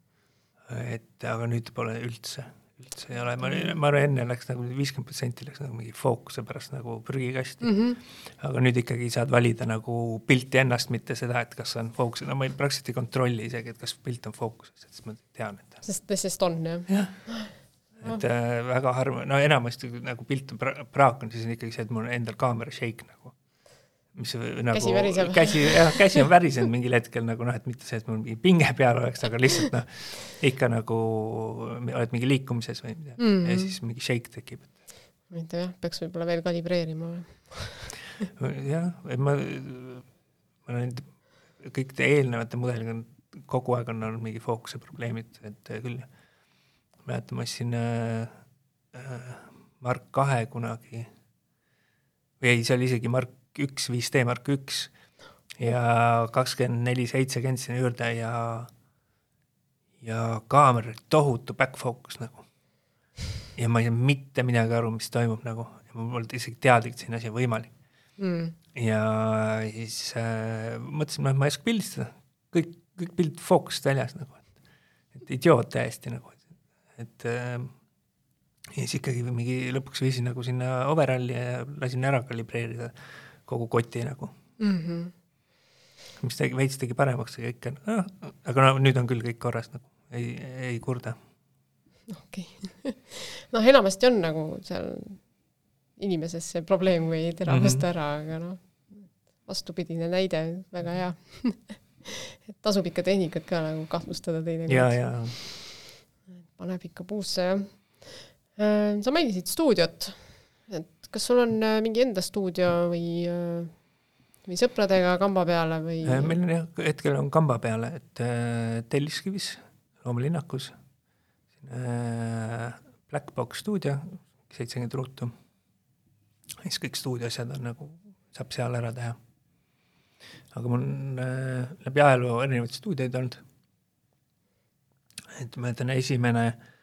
[SPEAKER 2] et aga nüüd pole üldse üldse ei ole, ma, ma arvan, enne läks nagu viiskümmend protsenti läks nagu mingi fookuse pärast nagu prügikasti mm. -hmm. aga nüüd ikkagi saad valida nagu pilti ennast, mitte seda, et kas on fookus, no ma ei, praktiliselt ei kontrolli isegi, et kas pilt on fookuses, et siis ma tean, et.
[SPEAKER 1] sest, sest on jah?
[SPEAKER 2] jah, et äh, väga harva, no enamasti nagu pilt on pra-, praak on, siis on ikkagi see, et mul endal kaamera shake nagu mis nagu
[SPEAKER 1] käsi väriseb.
[SPEAKER 2] käsi, jah, käsi on värisenud mingil hetkel nagu noh, et mitte see, et mul mingi pinge peal oleks, aga lihtsalt noh, ikka nagu oled mingi liikumises või midagi mm -hmm. ja siis mingi shake tekib.
[SPEAKER 1] ma ei tea peaks võib-olla veel kalibreerima
[SPEAKER 2] või jah, et ma, ma olen kõik eelnevate mudeliga on kogu aeg on olnud mingi fookuse probleemid, et küll mäletan, ma ostsin äh, äh, Mark kahe kunagi või ei, see oli isegi Mark üks, viis Mark üks ja kakskümmend neli seitse kandsin juurde ja ja kaamera oli tohutu back focus nagu. ja ma ei saanud mitte midagi aru, mis toimub nagu, ja ma polnud isegi teadlik, et selline asi on võimalik. Mm.. ja siis äh, mõtlesin, noh, ma ei oska pildistada, kõik, kõik pildid fookusest väljas nagu, et, et idioot täiesti nagu, et äh, ja siis ikkagi mingi lõpuks viisin nagu sinna overalli ja lasin ära kalibreerida kogu koti nagu mm. -hmm. mis tegi, veits tegi paremaks, aga ikka noh, aga no nüüd on küll kõik korras nagu, ei, ei kurda.
[SPEAKER 1] okei okay. noh, enamasti on nagu seal inimeses see probleem või teravust mm -hmm. ära, aga noh, vastupidine näide, väga hea et tasub ikka tehnikat ka nagu kahtlustada teinekord.
[SPEAKER 2] ja, ja.
[SPEAKER 1] paneb ikka puusse, jah. Äh, sa mainisid stuudiot, kas sul on äh, mingi enda stuudio või, äh, või sõpradega kamba peale või?
[SPEAKER 2] Äh, meil on jah, hetkel on kamba peale, et Telliskivis, loomelinnakus Black Box stuudio, seitsekümmend ruutu. siis kõik stuudioasjad on nagu, saab seal ära teha. aga mul on läbi ajaloo erinevaid stuudioid olnud. et ma mäletan, esimene äh,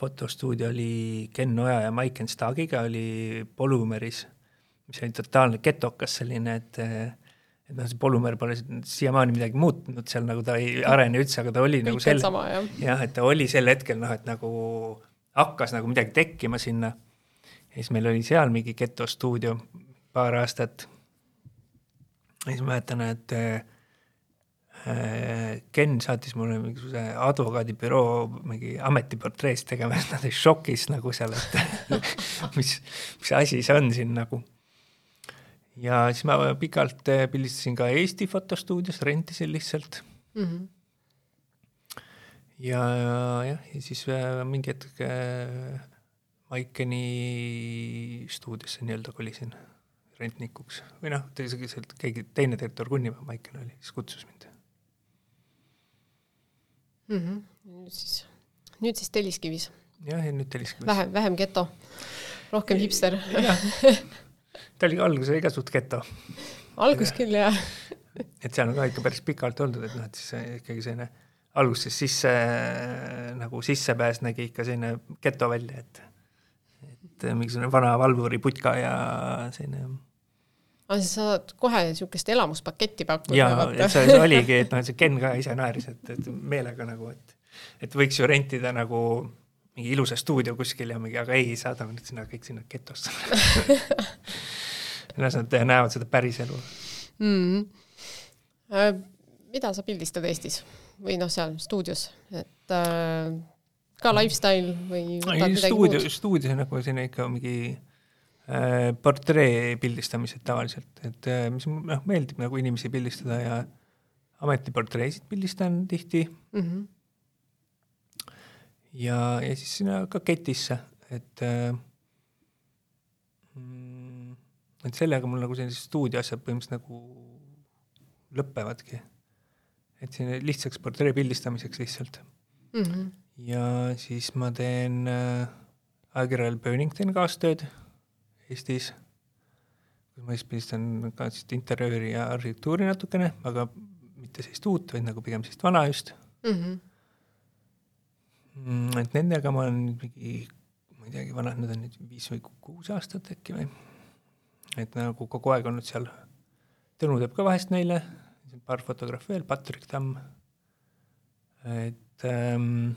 [SPEAKER 2] fotostuudio oli Ken Oja ja Maiken Stagiga oli Polümeris, mis oli totaalne getokas selline, et et noh, see polümer pole siiamaani midagi muutnud seal, nagu ta ei arene üldse, aga ta oli Kõik nagu sel-, jah ja,, et ta oli sel hetkel noh, et nagu hakkas nagu midagi tekkima sinna. ja siis meil oli seal mingi getostuudio paar aastat. ja siis ma mäletan, et Äh, Ken saatis mulle mingisuguse advokaadibüroo mingi ametiportreest tegema, nad olid šokis nagu seal, et mis, mis asi see on siin nagu. ja siis ma pikalt äh, pildistasin ka Eesti fotostuudios, rentisin lihtsalt mm. -hmm. ja jah, ja siis äh, mingi hetk Maikeni stuudiosse nii-öelda kolisin rentnikuks või noh, keegi teine direktor Kunnimaa, Maiken oli, siis kutsus mind
[SPEAKER 1] mm. -hmm. nüüd siis, nüüd siis Telliskivis.
[SPEAKER 2] jah, ja nüüd Telliskivis.
[SPEAKER 1] vähem, vähem geto, rohkem hipster
[SPEAKER 2] ta oli alguses oli ka suht geto.
[SPEAKER 1] algus küll, jah
[SPEAKER 2] et seal on ka ikka päris pikalt oldud, et noh, et siis ikkagi selline alguses sisse nagu sissepääs nägi ikka selline geto välja, et et mingisugune vana valvuri putka ja selline
[SPEAKER 1] aga siis sa saad kohe niisugust elamuspaketti pakkuda.
[SPEAKER 2] jaa, et see, oligi, et noh, see Ken ka ise naeris, et, et meelega nagu, et et võiks ju rentida nagu mingi ilusa stuudio kuskil ja mingi, aga ei, saadame nüüd sinna kõik sinna getosse las nad näevad seda päris elu
[SPEAKER 1] mm. -hmm. mida sa pildistad Eestis või noh, seal stuudios, et äh, ka lifestyle või
[SPEAKER 2] stuudio, muud? stuudios nagu selline ikka mingi Äh, portree pildistamised tavaliselt, et äh, mis noh, meeldib nagu inimesi pildistada ja ametiportreesid pildistan tihti mm. -hmm. ja, ja siis sinna ka ketisse, et äh, mm, et sellega mul nagu sellised stuudioasjad põhimõtteliselt nagu lõppevadki. et selline lihtsaks portree pildistamiseks lihtsalt mm. -hmm. ja siis ma teen äh, ajakirjal Burning teen kaastööd Eestis. kus ma siis pildistan ka sellist interjööri ja arhitektuuri natukene, aga mitte sellist uut, vaid nagu pigem sellist vana just
[SPEAKER 1] mm. -hmm.
[SPEAKER 2] Mm, et nendega ma olen mingi, ma ei teagi, vanad nad on nüüd viis või kuus aastat äkki või. et nagu kogu aeg olnud seal. Tõnu teeb ka vahest neile, paar fotograafi veel, Patrik Tamm. et ähm,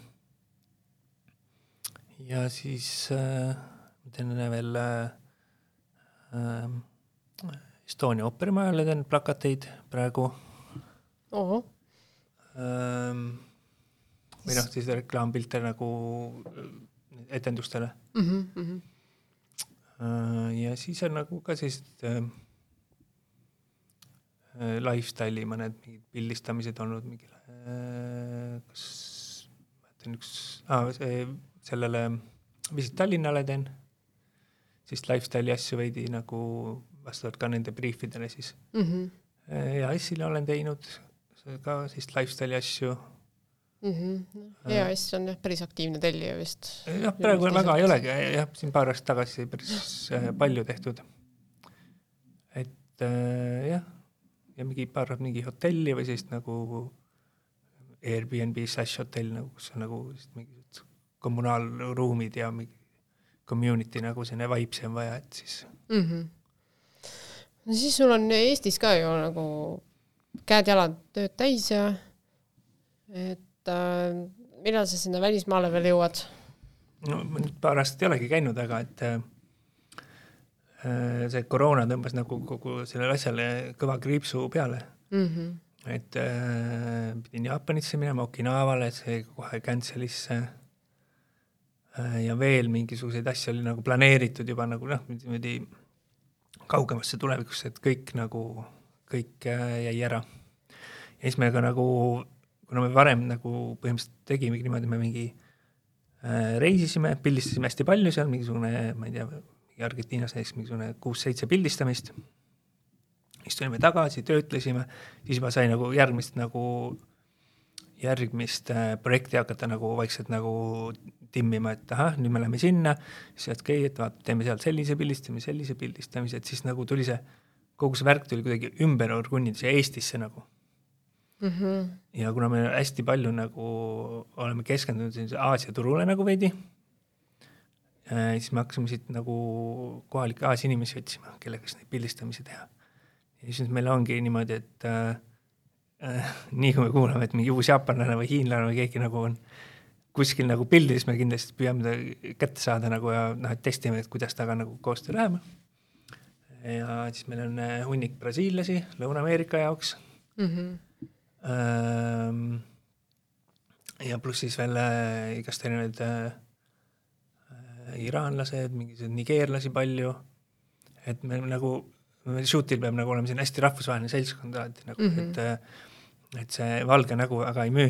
[SPEAKER 2] ja siis äh, ma teen veel äh, Estonia ooperimajale teen plakateid praegu. Ähm, või noh, siis reklaampilte nagu etendustele
[SPEAKER 1] mm. -hmm.
[SPEAKER 2] ja siis on nagu ka sellised äh, lifestyle'i mõned mingid pildistamised olnud mingile äh,, kas mäletan üks ah,, sellele Visit Tallinnale teen, siis lifestyle'i asju veidi nagu vastavalt ka nende briifidele siis
[SPEAKER 1] mm. -hmm.
[SPEAKER 2] EAS-ile olen teinud ka sellist lifestyle'i asju
[SPEAKER 1] mm. -hmm. EAS on jah päris aktiivne tellija vist.
[SPEAKER 2] jah, praegu väga ei olegi, jah, siin paar aastat tagasi päris äh, palju tehtud. et äh, jah, ja mingi paar mingi hotelli või sellist nagu Airbnb slash hotell nagu, kus on nagu mingisugused kommunaalruumid ja mingi community nagu selline on vaja, et siis
[SPEAKER 1] mm. -hmm. no siis sul on Eestis ka ju nagu käed-jalad tööd täis ja et äh, millal sa sinna välismaale veel jõuad?
[SPEAKER 2] no ma nüüd paar aastat ei olegi käinud, aga et äh, see koroona tõmbas nagu kogu sellele asjale kõva kriipsu peale
[SPEAKER 1] mm. -hmm.
[SPEAKER 2] et äh, pidin Jaapanisse minema, Okinawale, see kohe cancel'isse äh,. Ja veel mingisuguseid asju oli nagu planeeritud juba nagu noh, niimoodi kaugemasse tulevikusse, et kõik nagu, kõik äh, jäi ära. ja siis me ka nagu kuna me varem nagu põhimõtteliselt tegimegi niimoodi, me mingi äh, reisisime, pildistasime hästi palju seal, mingisugune, ma ei tea, Argentiinas näiteks mingisugune kuus-seitse pildistamist, siis tulime tagasi, töötlesime, siis juba sai nagu järgmist nagu, järgmist projekti hakata nagu vaikselt nagu timmima, et ahah, nüüd me läheme sinna, siis okei okay,, et vaata, teeme sealt sellise pildistamise, sellise pildistamise, et siis nagu tuli see, kogu see värk tuli kuidagi ümber orgunnida siia Eestisse nagu
[SPEAKER 1] mm. -hmm.
[SPEAKER 2] ja kuna me hästi palju nagu oleme keskendunud sellise Aasia turule nagu veidi, äh, siis me hakkasime siit nagu kohalikke Aasia inimesi otsima, kellega siis neid pildistamisi teha. ja siis meil ongi niimoodi, et äh, nii kui me kuuleme, et mingi uus jaapanlane või hiinlane või keegi nagu on kuskil nagu pildis, me kindlasti püüame ta kätte saada nagu ja noh, et testime, et kuidas temaga nagu koostöö läheb. ja siis meil on äh, hunnik brasiillasi Lõuna-Ameerika jaoks
[SPEAKER 1] mm. -hmm
[SPEAKER 2] ja pluss siis veel äh, igast erinevaid äh, iraanlased, mingisuguseid nigeerlasi palju, et me nagu, shoot'il peab nagu olema selline hästi rahvusvaheline seltskond alati nagu mm, -hmm. et äh, et see valge nägu väga ei müü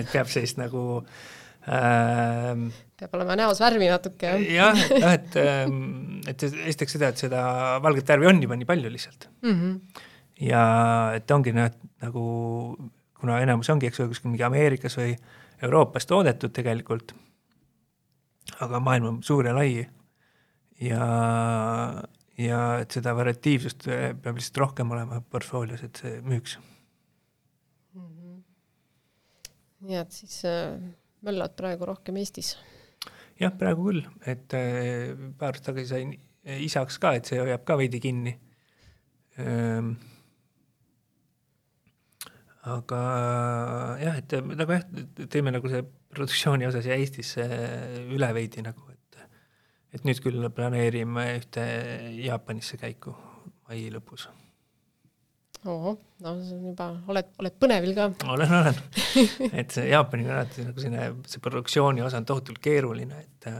[SPEAKER 2] et peab sellist nagu ähm,
[SPEAKER 1] peab olema näos värvi natuke,
[SPEAKER 2] jah? jah, jah, et, ähm, et esiteks seda, et seda valget värvi on juba nii palju lihtsalt
[SPEAKER 1] mm. -hmm
[SPEAKER 2] ja et ongi noh, et nagu kuna enamus ongi, eks ole, kuskil mingi Ameerikas või Euroopas toodetud tegelikult, aga maailm on suur ja lai ja, ja et seda variatiivsust peab lihtsalt rohkem olema portfoolios, et see müüks
[SPEAKER 1] mm. -hmm. Nii et siis äh, möllad praegu rohkem Eestis?
[SPEAKER 2] jah, praegu küll, et äh, paar aastat tagasi sain isaks ka, et see hoiab ka veidi kinni ähm, aga jah, et nagu jah, teeme nagu see produktsiooni osa siia Eestisse üle veidi nagu, et et nüüd küll planeerime ühte Jaapanisse käiku mai lõpus.
[SPEAKER 1] Ohoh, no see on juba, oled, oled põnevil ka?
[SPEAKER 2] olen, olen. et see Jaapaniga on alati nagu selline, see produktsiooni osa on tohutult keeruline, et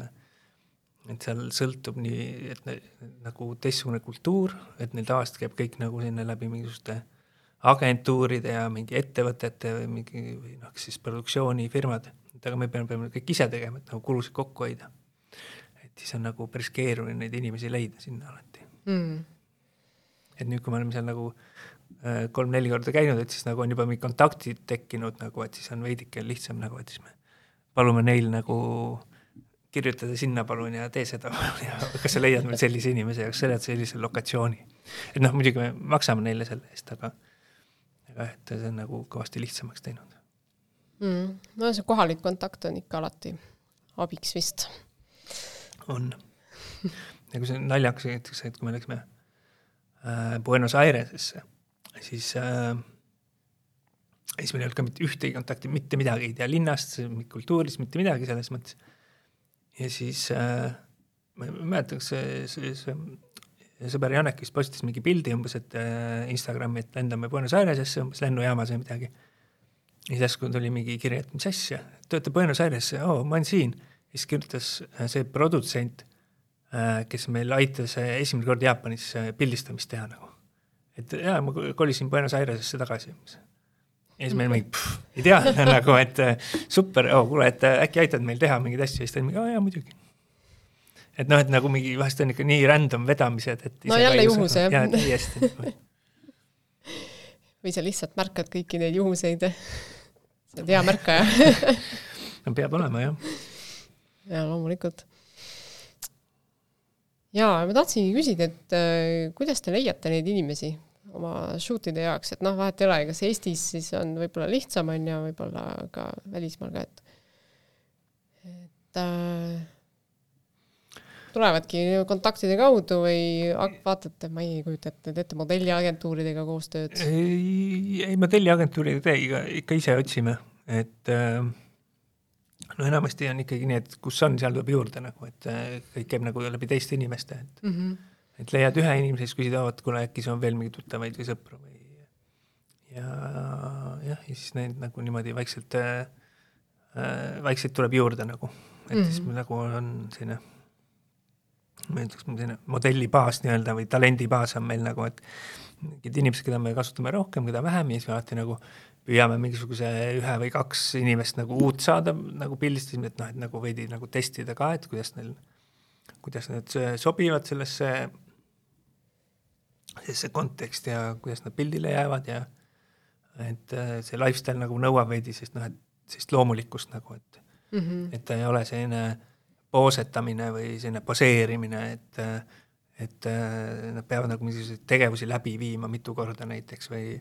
[SPEAKER 2] et seal sõltub nii, et ne, nagu teistsugune kultuur, et neil tavaliselt käib kõik nagu sinna läbi mingisuguste äh, agentuuride ja mingi ettevõtete või mingi või noh, siis produktsioonifirmad, et aga me peame, peame kõik ise tegema, et nagu kulusid kokku hoida. et siis on nagu päris keeruline neid inimesi leida sinna alati
[SPEAKER 1] mm..
[SPEAKER 2] et nüüd, kui me oleme seal nagu äh, kolm-neli korda käinud, et siis nagu on juba mingid kontaktid tekkinud nagu, et siis on veidike lihtsam nagu, et siis me palume neil nagu kirjutada sinna palun ja tee seda palun ja kas sa leiad meil sellise inimese ja kas sa leiad sellise lokatsiooni. et noh, muidugi me maksame neile selle eest, aga, aga et see on nagu kõvasti lihtsamaks teinud
[SPEAKER 1] mm,. no see kohalik kontakt on ikka alati abiks vist.
[SPEAKER 2] on. ja kui see naljakas näiteks, et kui me läksime äh, Buenos Airesesse, siis äh, siis meil ei olnud ka mitte ühtegi kontakti, mitte midagi, ei tea linnast, kultuurist, mitte midagi selles mõttes. ja siis äh, ma ei mäleta, kas see, see, see sõber Janek vist postitas mingi pildi umbes, et äh, Instagrami, et lendame Buenos Airesesse umbes lennujaamas või midagi. ja siis järsku tuli mingi kiri, et mis asja, olete Buenos Aires, oo, ma olen siin. siis kirjutas äh, see produtsent, äh, kes meil aitas äh, esimene kord Jaapanis pildistamist teha nagu. Et jaa, ma kolisin Buenos Airesesse tagasi ja siis meil mingi, ei tea nagu, et super oh,, kuule, et äkki aitad meil teha mingeid asju, siis ta oli mingi, aa jaa, muidugi. et noh, et nagu mingi vahest on ikka nii random vedamised, et
[SPEAKER 1] no jälle juhus, jah.
[SPEAKER 2] jaa, täiesti
[SPEAKER 1] või sa lihtsalt märkad kõiki neid juhuseid. sa oled hea märkaja
[SPEAKER 2] no peab olema, jah.
[SPEAKER 1] jaa, loomulikult. Jaa, ma tahtsingi küsida, et äh, kuidas te leiate neid inimesi, oma shoot'ide jaoks, et noh, vahet ei ole, kas Eestis siis on võib-olla lihtsam, on ju, võib-olla ka välismaal ka, et et äh, tulevadki kontaktide kaudu või vaatate, ma ei kujuta ette, teete modelliagentuuridega koostööd?
[SPEAKER 2] ei, ei modelliagentuuriga ei ikka ise otsime, et äh, no enamasti on ikkagi nii, et kus on, seal tuleb juurde nagu, et äh, kõik käib nagu läbi teiste inimeste, et mm -hmm et leiad ühe inimese, siis küsid, et kuule, äkki sul on veel mingeid tuttavaid või sõpru või ja jah, ja siis neid nagu niimoodi vaikselt äh,, vaikselt tuleb juurde nagu, et mm -hmm. siis meil nagu on selline ma ütleks, selline modellibaas nii-öelda või talendibaas on meil nagu, et mingid inimesed, keda me kasutame rohkem, keda vähem ja siis alati nagu püüame mingisuguse ühe või kaks inimest nagu uut saada nagu pildistasime, et noh, et nagu veidi nagu testida ka, et kuidas neil, kuidas need sobivad sellesse see kontekst ja kuidas nad pildile jäävad ja et äh, see lifestyle nagu nõuab veidi sellist noh, et sellist loomulikkust nagu, et mm -hmm. et ta ei ole selline poosetamine või selline poseerimine, et et äh, nad peavad nagu mingisuguseid tegevusi läbi viima mitu korda näiteks või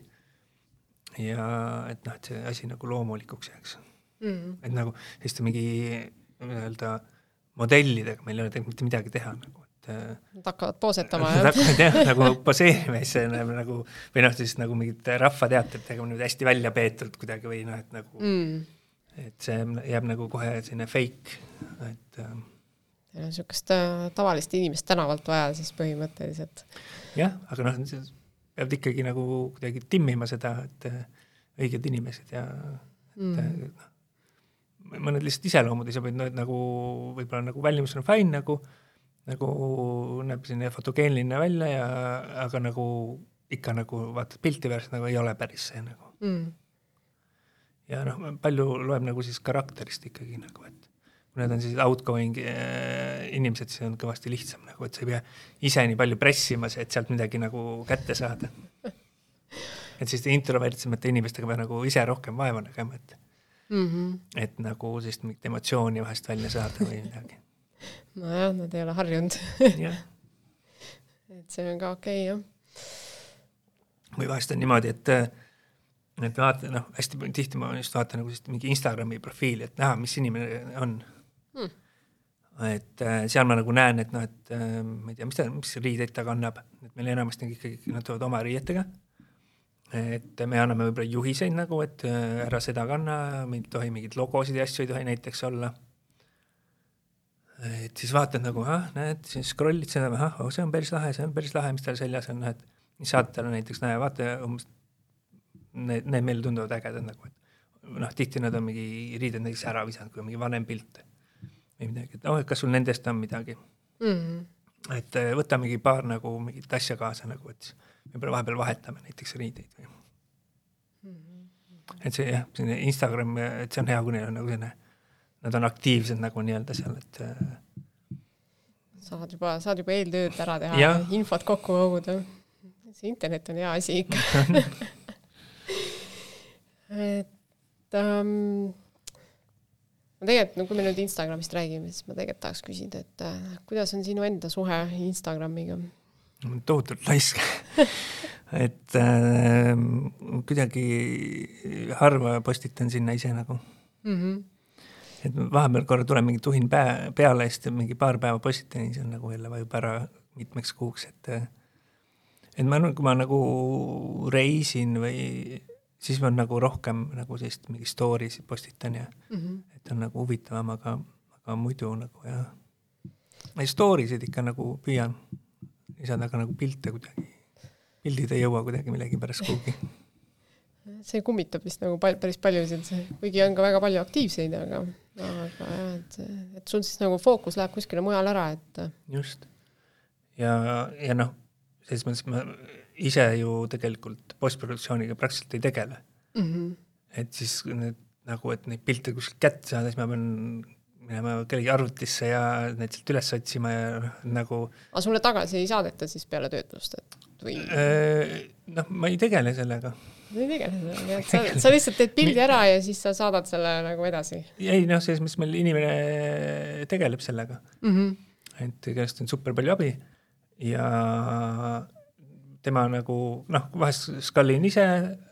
[SPEAKER 2] ja et noh, et see asi nagu loomulikuks jääks mm. -hmm. et nagu selliste mingi nii-öelda modellidega meil ei ole tegelikult mitte midagi teha nagu,
[SPEAKER 1] et Nad hakkavad poosetama,
[SPEAKER 2] jah? Hakkavad jah, nagu poseerima, siis see näeb nagu, või noh, siis nagu mingit rahvateatrit tegema niimoodi hästi välja peetult kuidagi või noh, et nagu mm. et see jääb nagu kohe selline fake, et äh,
[SPEAKER 1] on niisugust äh, tavalist inimest tänavalt vaja siis põhimõtteliselt.
[SPEAKER 2] jah, aga noh, peavad ikkagi nagu kuidagi timmima seda, et äh, õiged inimesed ja et mm. noh, mõned lihtsalt iseloomud ei sobi, no et nagu võib-olla nagu välimus on fine nagu, nagu näeb selline fotogeenline välja ja aga nagu ikka nagu vaatad pilti pärast nagu ei ole päris see nagu mm.. ja noh, palju loeb nagu siis karakterist ikkagi nagu, et kui need on siis outgoing äh, inimesed, siis on kõvasti lihtsam nagu, et sa ei pea ise nii palju pressima, et sealt midagi nagu kätte saada. et selliste introvertsemate inimestega peab nagu ise rohkem vaeva nägema, et mm, -hmm. et nagu sellist mingit emotsiooni vahest välja saada või midagi
[SPEAKER 1] nojah, nad ei ole harjunud et see on ka okei okay,, jah.
[SPEAKER 2] või vahest on niimoodi, et et vaata, noh, hästi tihti ma just vaatan nagu sellist mingi Instagrami profiili, et näha, mis inimene on hmm.. Et äh, seal ma nagu näen, et noh, et äh, ma ei tea, mis ta, mis riideid ta kannab, et meil enamasti on ikkagi, nad tulevad oma riietega. et me anname võib-olla juhiseid nagu, et äh, ära seda kanna, ei tohi mingeid logosid ja asju ei tohi näiteks olla. Et siis vaatad nagu, ah, näed, siis scroll'id seda, ahah, oh, see on päris lahe, see on päris lahe, mis tal seljas on, et siis saad talle näiteks, näe, vaata umbes, need, need meile tunduvad ägedad nagu, et noh, tihti nad on mingi riided näiteks ära visanud, kui on mingi vanem pilt või midagi, et oh, et kas sul nendest on midagi mm. -hmm. et eh, võta mingi paar nagu mingit asja kaasa nagu, et võib-olla vahepeal vahetame näiteks riideid või mm. -hmm. et see jah, selline Instagram, et see on hea, kui neil on nagu selline nad on aktiivsed nagu nii-öelda seal, et äh,
[SPEAKER 1] saad juba, saad juba eeltööd ära teha ja infot kokku koguda. see internet on hea asi ikka et ähm, ma tegelikult, no kui me nüüd Instagramist räägime, siis ma tegelikult tahaks küsida, et äh, kuidas on sinu enda suhe Instagramiga?
[SPEAKER 2] tohutult laisk et äh, kuidagi harva postitan sinna ise nagu mm. -hmm. et vahepeal korra tuleb mingi tuhin päe, peale, siis mingi paar päeva postitan ja siis on nagu jälle vajub ära mitmeks kuuks, et äh, et ma, kui ma nagu reisin või siis ma nagu rohkem nagu sellist mingi story sid postitan ja mm -hmm. et on nagu huvitavam, aga, aga muidu nagu jah. ma story sid ikka nagu püüan lisada, aga nagu pilte kuidagi, pildid ei jõua kuidagi millegipärast kuhugi
[SPEAKER 1] see kummitab vist nagu pal-, päris paljusid, kuigi on ka väga palju aktiivseid, aga, aga jah, et, et sul siis nagu fookus läheb kuskile mujale ära, et.
[SPEAKER 2] just. ja, ja noh, selles mõttes ma ise ju tegelikult postproduktsiooniga praktiliselt ei tegele mm. -hmm. et siis need nagu, et neid pilte kuskilt kätte saada, siis ma pean minema kellegi arvutisse ja need sealt üles otsima ja nagu.
[SPEAKER 1] aga sulle tagasi ei saadeta siis peale töötlust, et või?
[SPEAKER 2] Äh, noh, ma ei tegele sellega.
[SPEAKER 1] ei tegele sellega, et sa, sa lihtsalt teed pildi ära ja siis sa saadad selle nagu edasi?
[SPEAKER 2] ei noh, selles mõttes meil inimene tegeleb sellega mm. -hmm. et kellest on super palju abi ja tema nagu noh, vahest skallin ise,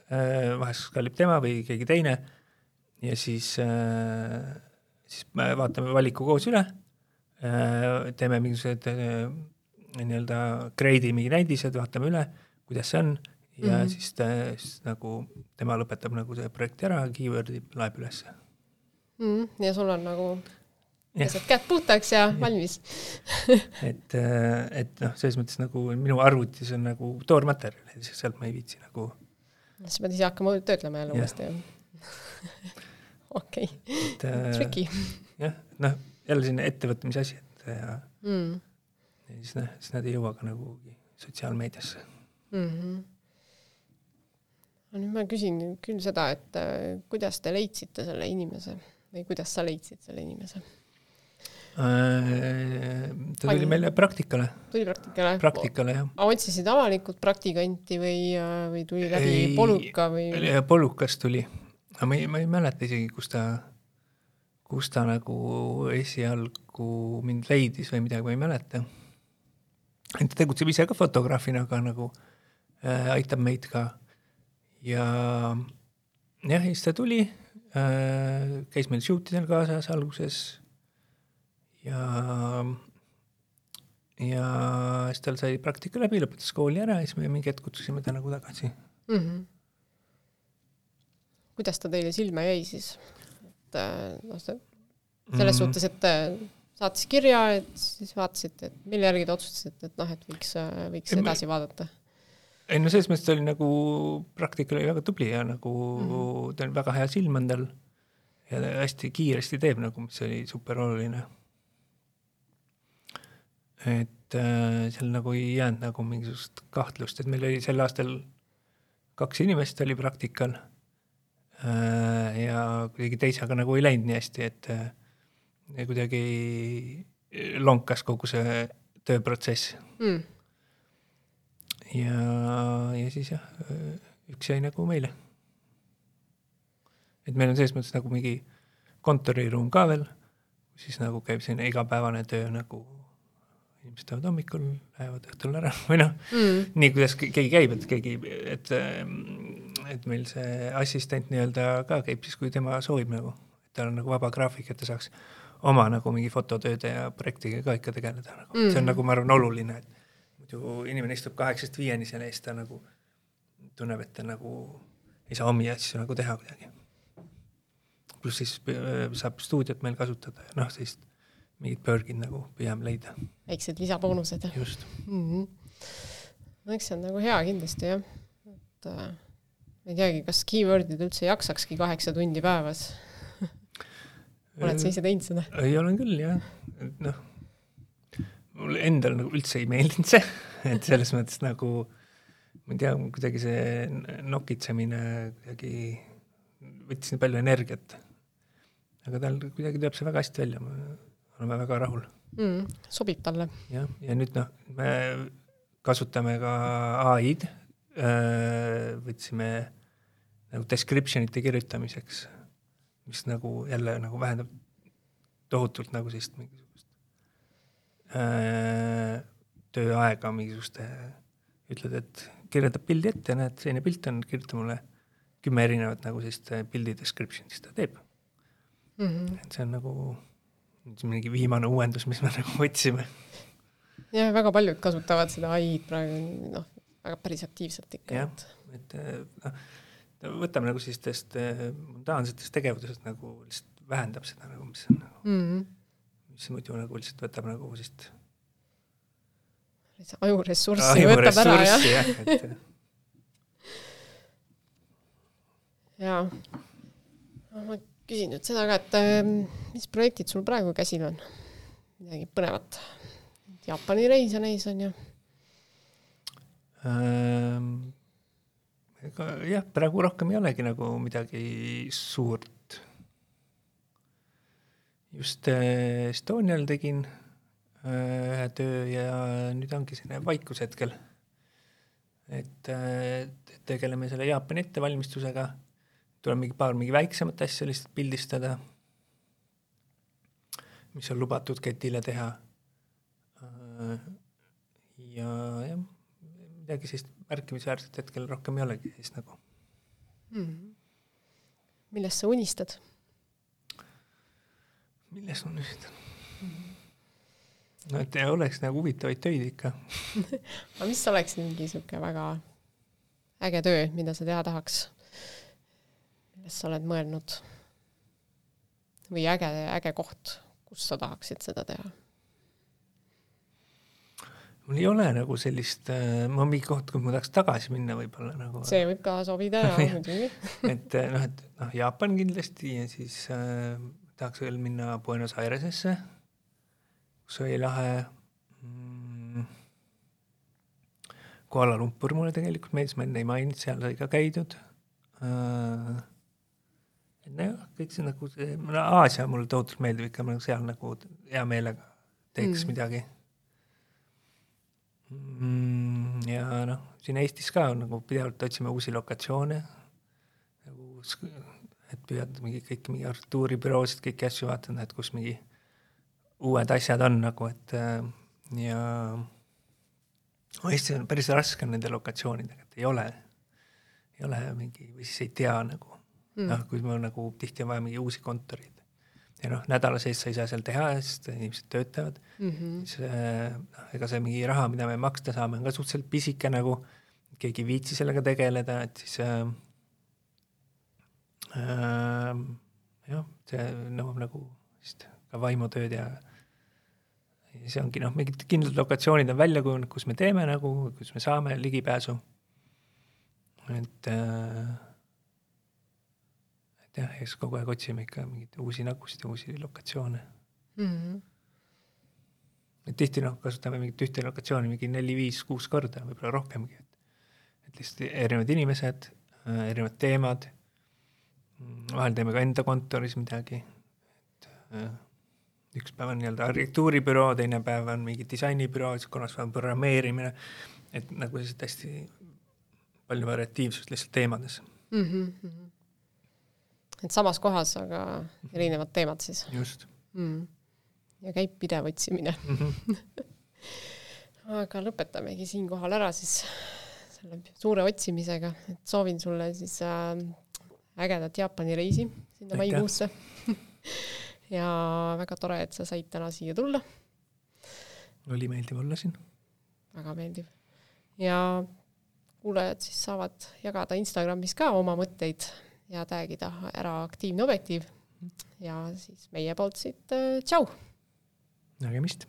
[SPEAKER 2] äh, vahest skallib tema või keegi teine ja siis, äh, siis me vaatame valiku koos üle, äh, teeme mingisugused nii-öelda grade'i mingi näidised, vaatame üle, kuidas see on ja mm -hmm. siis ta siis nagu, tema lõpetab nagu see projekti ära, keyword'i laeb ülesse
[SPEAKER 1] mm. -hmm. ja sul on nagu pesed käed puhtaks ja, ja. valmis
[SPEAKER 2] et, äh, et noh, selles mõttes nagu minu arvutis on nagu toormaterjal, sealt ma ei viitsi nagu.
[SPEAKER 1] siis pead ise hakkama töötlema jälle uuesti, jah? okei, äh, tricky.
[SPEAKER 2] jah, noh, jälle selline ettevõtmise asi, et ja mm., ja siis noh, siis nad ei jõua ka nagu sotsiaalmeediasse mm. -hmm.
[SPEAKER 1] no nüüd ma küsin küll seda, et äh, kuidas te leidsite selle inimese või kuidas sa leidsid selle inimese
[SPEAKER 2] ta tuli meile praktikale.
[SPEAKER 1] tuli praktikale?
[SPEAKER 2] praktikale, jah.
[SPEAKER 1] otsisid avalikult praktikanti või, äh, või tuli läbi ei, Poluka või?
[SPEAKER 2] Polukast tuli, aga ma ei, ma ei mäleta isegi, kus ta, kus ta nagu esialgu mind leidis või midagi, ma ei mäleta. ta tegutseb ise ka fotograafina, aga nagu äh, aitab meid ka. ja jah, siis ta tuli äh,, käis meil shoot idel kaasas alguses ja, ja siis tal sai praktika läbi, lõpetas kooli ära ja siis me mingi hetk kutsusime ta nagu tagasi mm. -hmm.
[SPEAKER 1] kuidas ta teile silma jäi siis? et äh, noh, selles mm -hmm. suhtes, et äh, saatis kirja, et siis vaatasite, et mille järgi te otsustasite, et noh, et võiks, äh, võiks edasi vaadata?
[SPEAKER 2] ei no selles mõttes ta oli nagu, praktika oli väga tubli ja nagu mm -hmm. ta oli väga hea silm on tal ja hästi kiiresti teeb nagu, mis oli super oluline et äh, seal nagu ei jäänud nagu mingisugust kahtlust, et meil oli sel aastal kaks inimest oli praktikal äh, ja kuidagi teisega nagu ei läinud nii hästi, et äh, kuidagi lonkas kogu see tööprotsess mm.. ja, ja siis jah, üks jäi nagu meile. et meil on selles mõttes nagu mingi kontoriruum ka veel, siis nagu käib selline igapäevane töö nagu inimesed tulevad hommikul, lähevad õhtul ära või noh mm., nii kuidas keegi käib, et keegi, et, et meil see assistent nii-öelda ka käib siis, kui tema soovib nagu, et tal on nagu vaba graafik, et ta saaks oma nagu mingi fototööde ja projektiga ka ikka tegeleda nagu mm., see on nagu ma arvan oluline, et muidu inimene istub kaheksast viieni seal ja siis ta nagu tunneb, et ta nagu ei saa omi asju nagu teha kuidagi. pluss siis äh, saab stuudiot meil kasutada ja noh, sellist mingid pörgid nagu püüame leida.
[SPEAKER 1] väiksed lisaboonused.
[SPEAKER 2] just
[SPEAKER 1] mm. -hmm. no eks see on nagu hea kindlasti jah, et äh, ei teagi, kas keyword'id üldse jaksakski kaheksa tundi päevas oled sa ise teinud seda?
[SPEAKER 2] ei, olen küll jah, et noh, mulle endale nagu üldse ei meeldinud see, et selles mõttes nagu ma ei tea, kuidagi see nokitsemine kuidagi võttis nii palju energiat. aga tal kuidagi tuleb see väga hästi välja, ma oleme väga rahul
[SPEAKER 1] mm,. sobib talle.
[SPEAKER 2] jah, ja nüüd noh, me kasutame ka ai-d, äh, võtsime nagu description ite kirjutamiseks, mis nagu jälle nagu vähendab tohutult nagu sellist mingisugust äh, tööaega mingisuguste, ütled, et kirjeldab pildi ette näed, selline pilt on, kirjuta mulle kümme erinevat nagu sellist pildi description, siis ta teeb mm. -hmm. et see on nagu mingi viimane uuendus, mis me nagu võtsime.
[SPEAKER 1] jah, väga paljud kasutavad seda ai-d praegu noh, väga päris aktiivselt ikka.
[SPEAKER 2] jah, et noh, võtame nagu sellistest montaansetest tegevusest nagu lihtsalt vähendab seda nagu, mis on nagu mm, -hmm. mis muidu nagu lihtsalt võtab nagu sellist
[SPEAKER 1] ajuressurssi võtab ära, jah ja, et... jaa. ma küsin nüüd seda ka, et ähm, mis projektid sul praegu käsil on? midagi põnevat? Jaapani reis on ees, on ju
[SPEAKER 2] ähm,? ega jah, praegu rohkem ei olegi nagu midagi suurt just äh, Estonial tegin äh, ühe töö ja nüüd ongi selline vaikus hetkel. et äh, tegeleme selle Jaapani ettevalmistusega, tuleb mingi paar mingi väiksemat asja lihtsalt pildistada, mis on lubatud ketile teha. ja jah, midagi sellist märkimisväärset hetkel rohkem ei olegi siis nagu mm. -hmm.
[SPEAKER 1] millest sa unistad?
[SPEAKER 2] milles ma nüüd no et oleks nagu huvitavaid töid ikka
[SPEAKER 1] aga mis oleks mingi niisugune väga äge töö, mida sa teha tahaks? Millest sa oled mõelnud? või äge, äge koht, kus sa tahaksid seda teha?
[SPEAKER 2] mul ei ole nagu sellist äh,, ma mingi koht, kuhu ma tahaks tagasi minna võib-olla nagu.
[SPEAKER 1] see võib ka sobida jaa, muidugi
[SPEAKER 2] et äh, noh, et noh, Jaapan kindlasti ja siis äh, tahaks veel minna Buenos Airesesse, kus oli lahe mm,. Kuala Lumpur mulle tegelikult meeldis, ma enne ei maininud, seal sai ka käidud äh,. Et nojah, kõik see nagu see, Aasia mulle tohutult meeldib ikka, ma seal nagu hea meelega teeks mm. midagi mm,. ja noh, siin Eestis ka nagu pidevalt otsime uusi lokatsioone nagu et püüad mingi kõiki mingi arhitektuuri büroosid, kõiki asju vaatad, näed, kus mingi uued asjad on nagu, et äh, ja no Eestis on päris raske nende lokatsioonidega, et ei ole, ei ole mingi, või siis ei tea nagu mm., noh, kui mul nagu tihti on vaja mingi uusi kontoreid. ja noh, nädala sees sa ei saa seal teha, sest inimesed töötavad mm, -hmm. siis äh, noh, ega see mingi raha, mida me maksta saame, on ka suhteliselt pisike nagu, keegi ei viitsi sellega tegeleda, et siis äh, Ehm, jah, see nõuab nagu vist ka vaimutööd ja ja see ongi noh, mingid kindlad lokatsioonid on välja kujunenud, kus me teeme nagu, kus me saame ligipääsu. et äh, et jah, eks kogu aeg otsime ikka mingeid uusi nägusid ja uusi lokatsioone mm. -hmm. et tihti noh, kasutame mingit ühte lokatsiooni mingi neli-viis-kuus korda, võib-olla rohkemgi, et et lihtsalt erinevad inimesed, äh, erinevad teemad vahel teeme ka enda kontoris midagi, et äh, üks päev on nii-öelda arhitektuuribüroo, teine päev on mingi disainibüroo, siis kolmas päev on programmeerimine, et nagu sellised hästi palju variatiivsust lihtsalt teemades mm. -hmm.
[SPEAKER 1] Et samas kohas, aga erinevad teemad siis?
[SPEAKER 2] just mm..
[SPEAKER 1] ja käib pidev otsimine mm. -hmm. aga lõpetamegi siinkohal ära siis selle suure otsimisega, et soovin sulle siis äh, ägedat Jaapani reisi sinna maikuusse ja väga tore, et sa said täna siia tulla.
[SPEAKER 2] oli meeldiv olla siin.
[SPEAKER 1] väga meeldiv. ja kuulajad siis saavad jagada Instagramis ka oma mõtteid ja tagida ära aktiivne objektiiv. ja siis meie poolt siit äh, tšau.
[SPEAKER 2] nägemist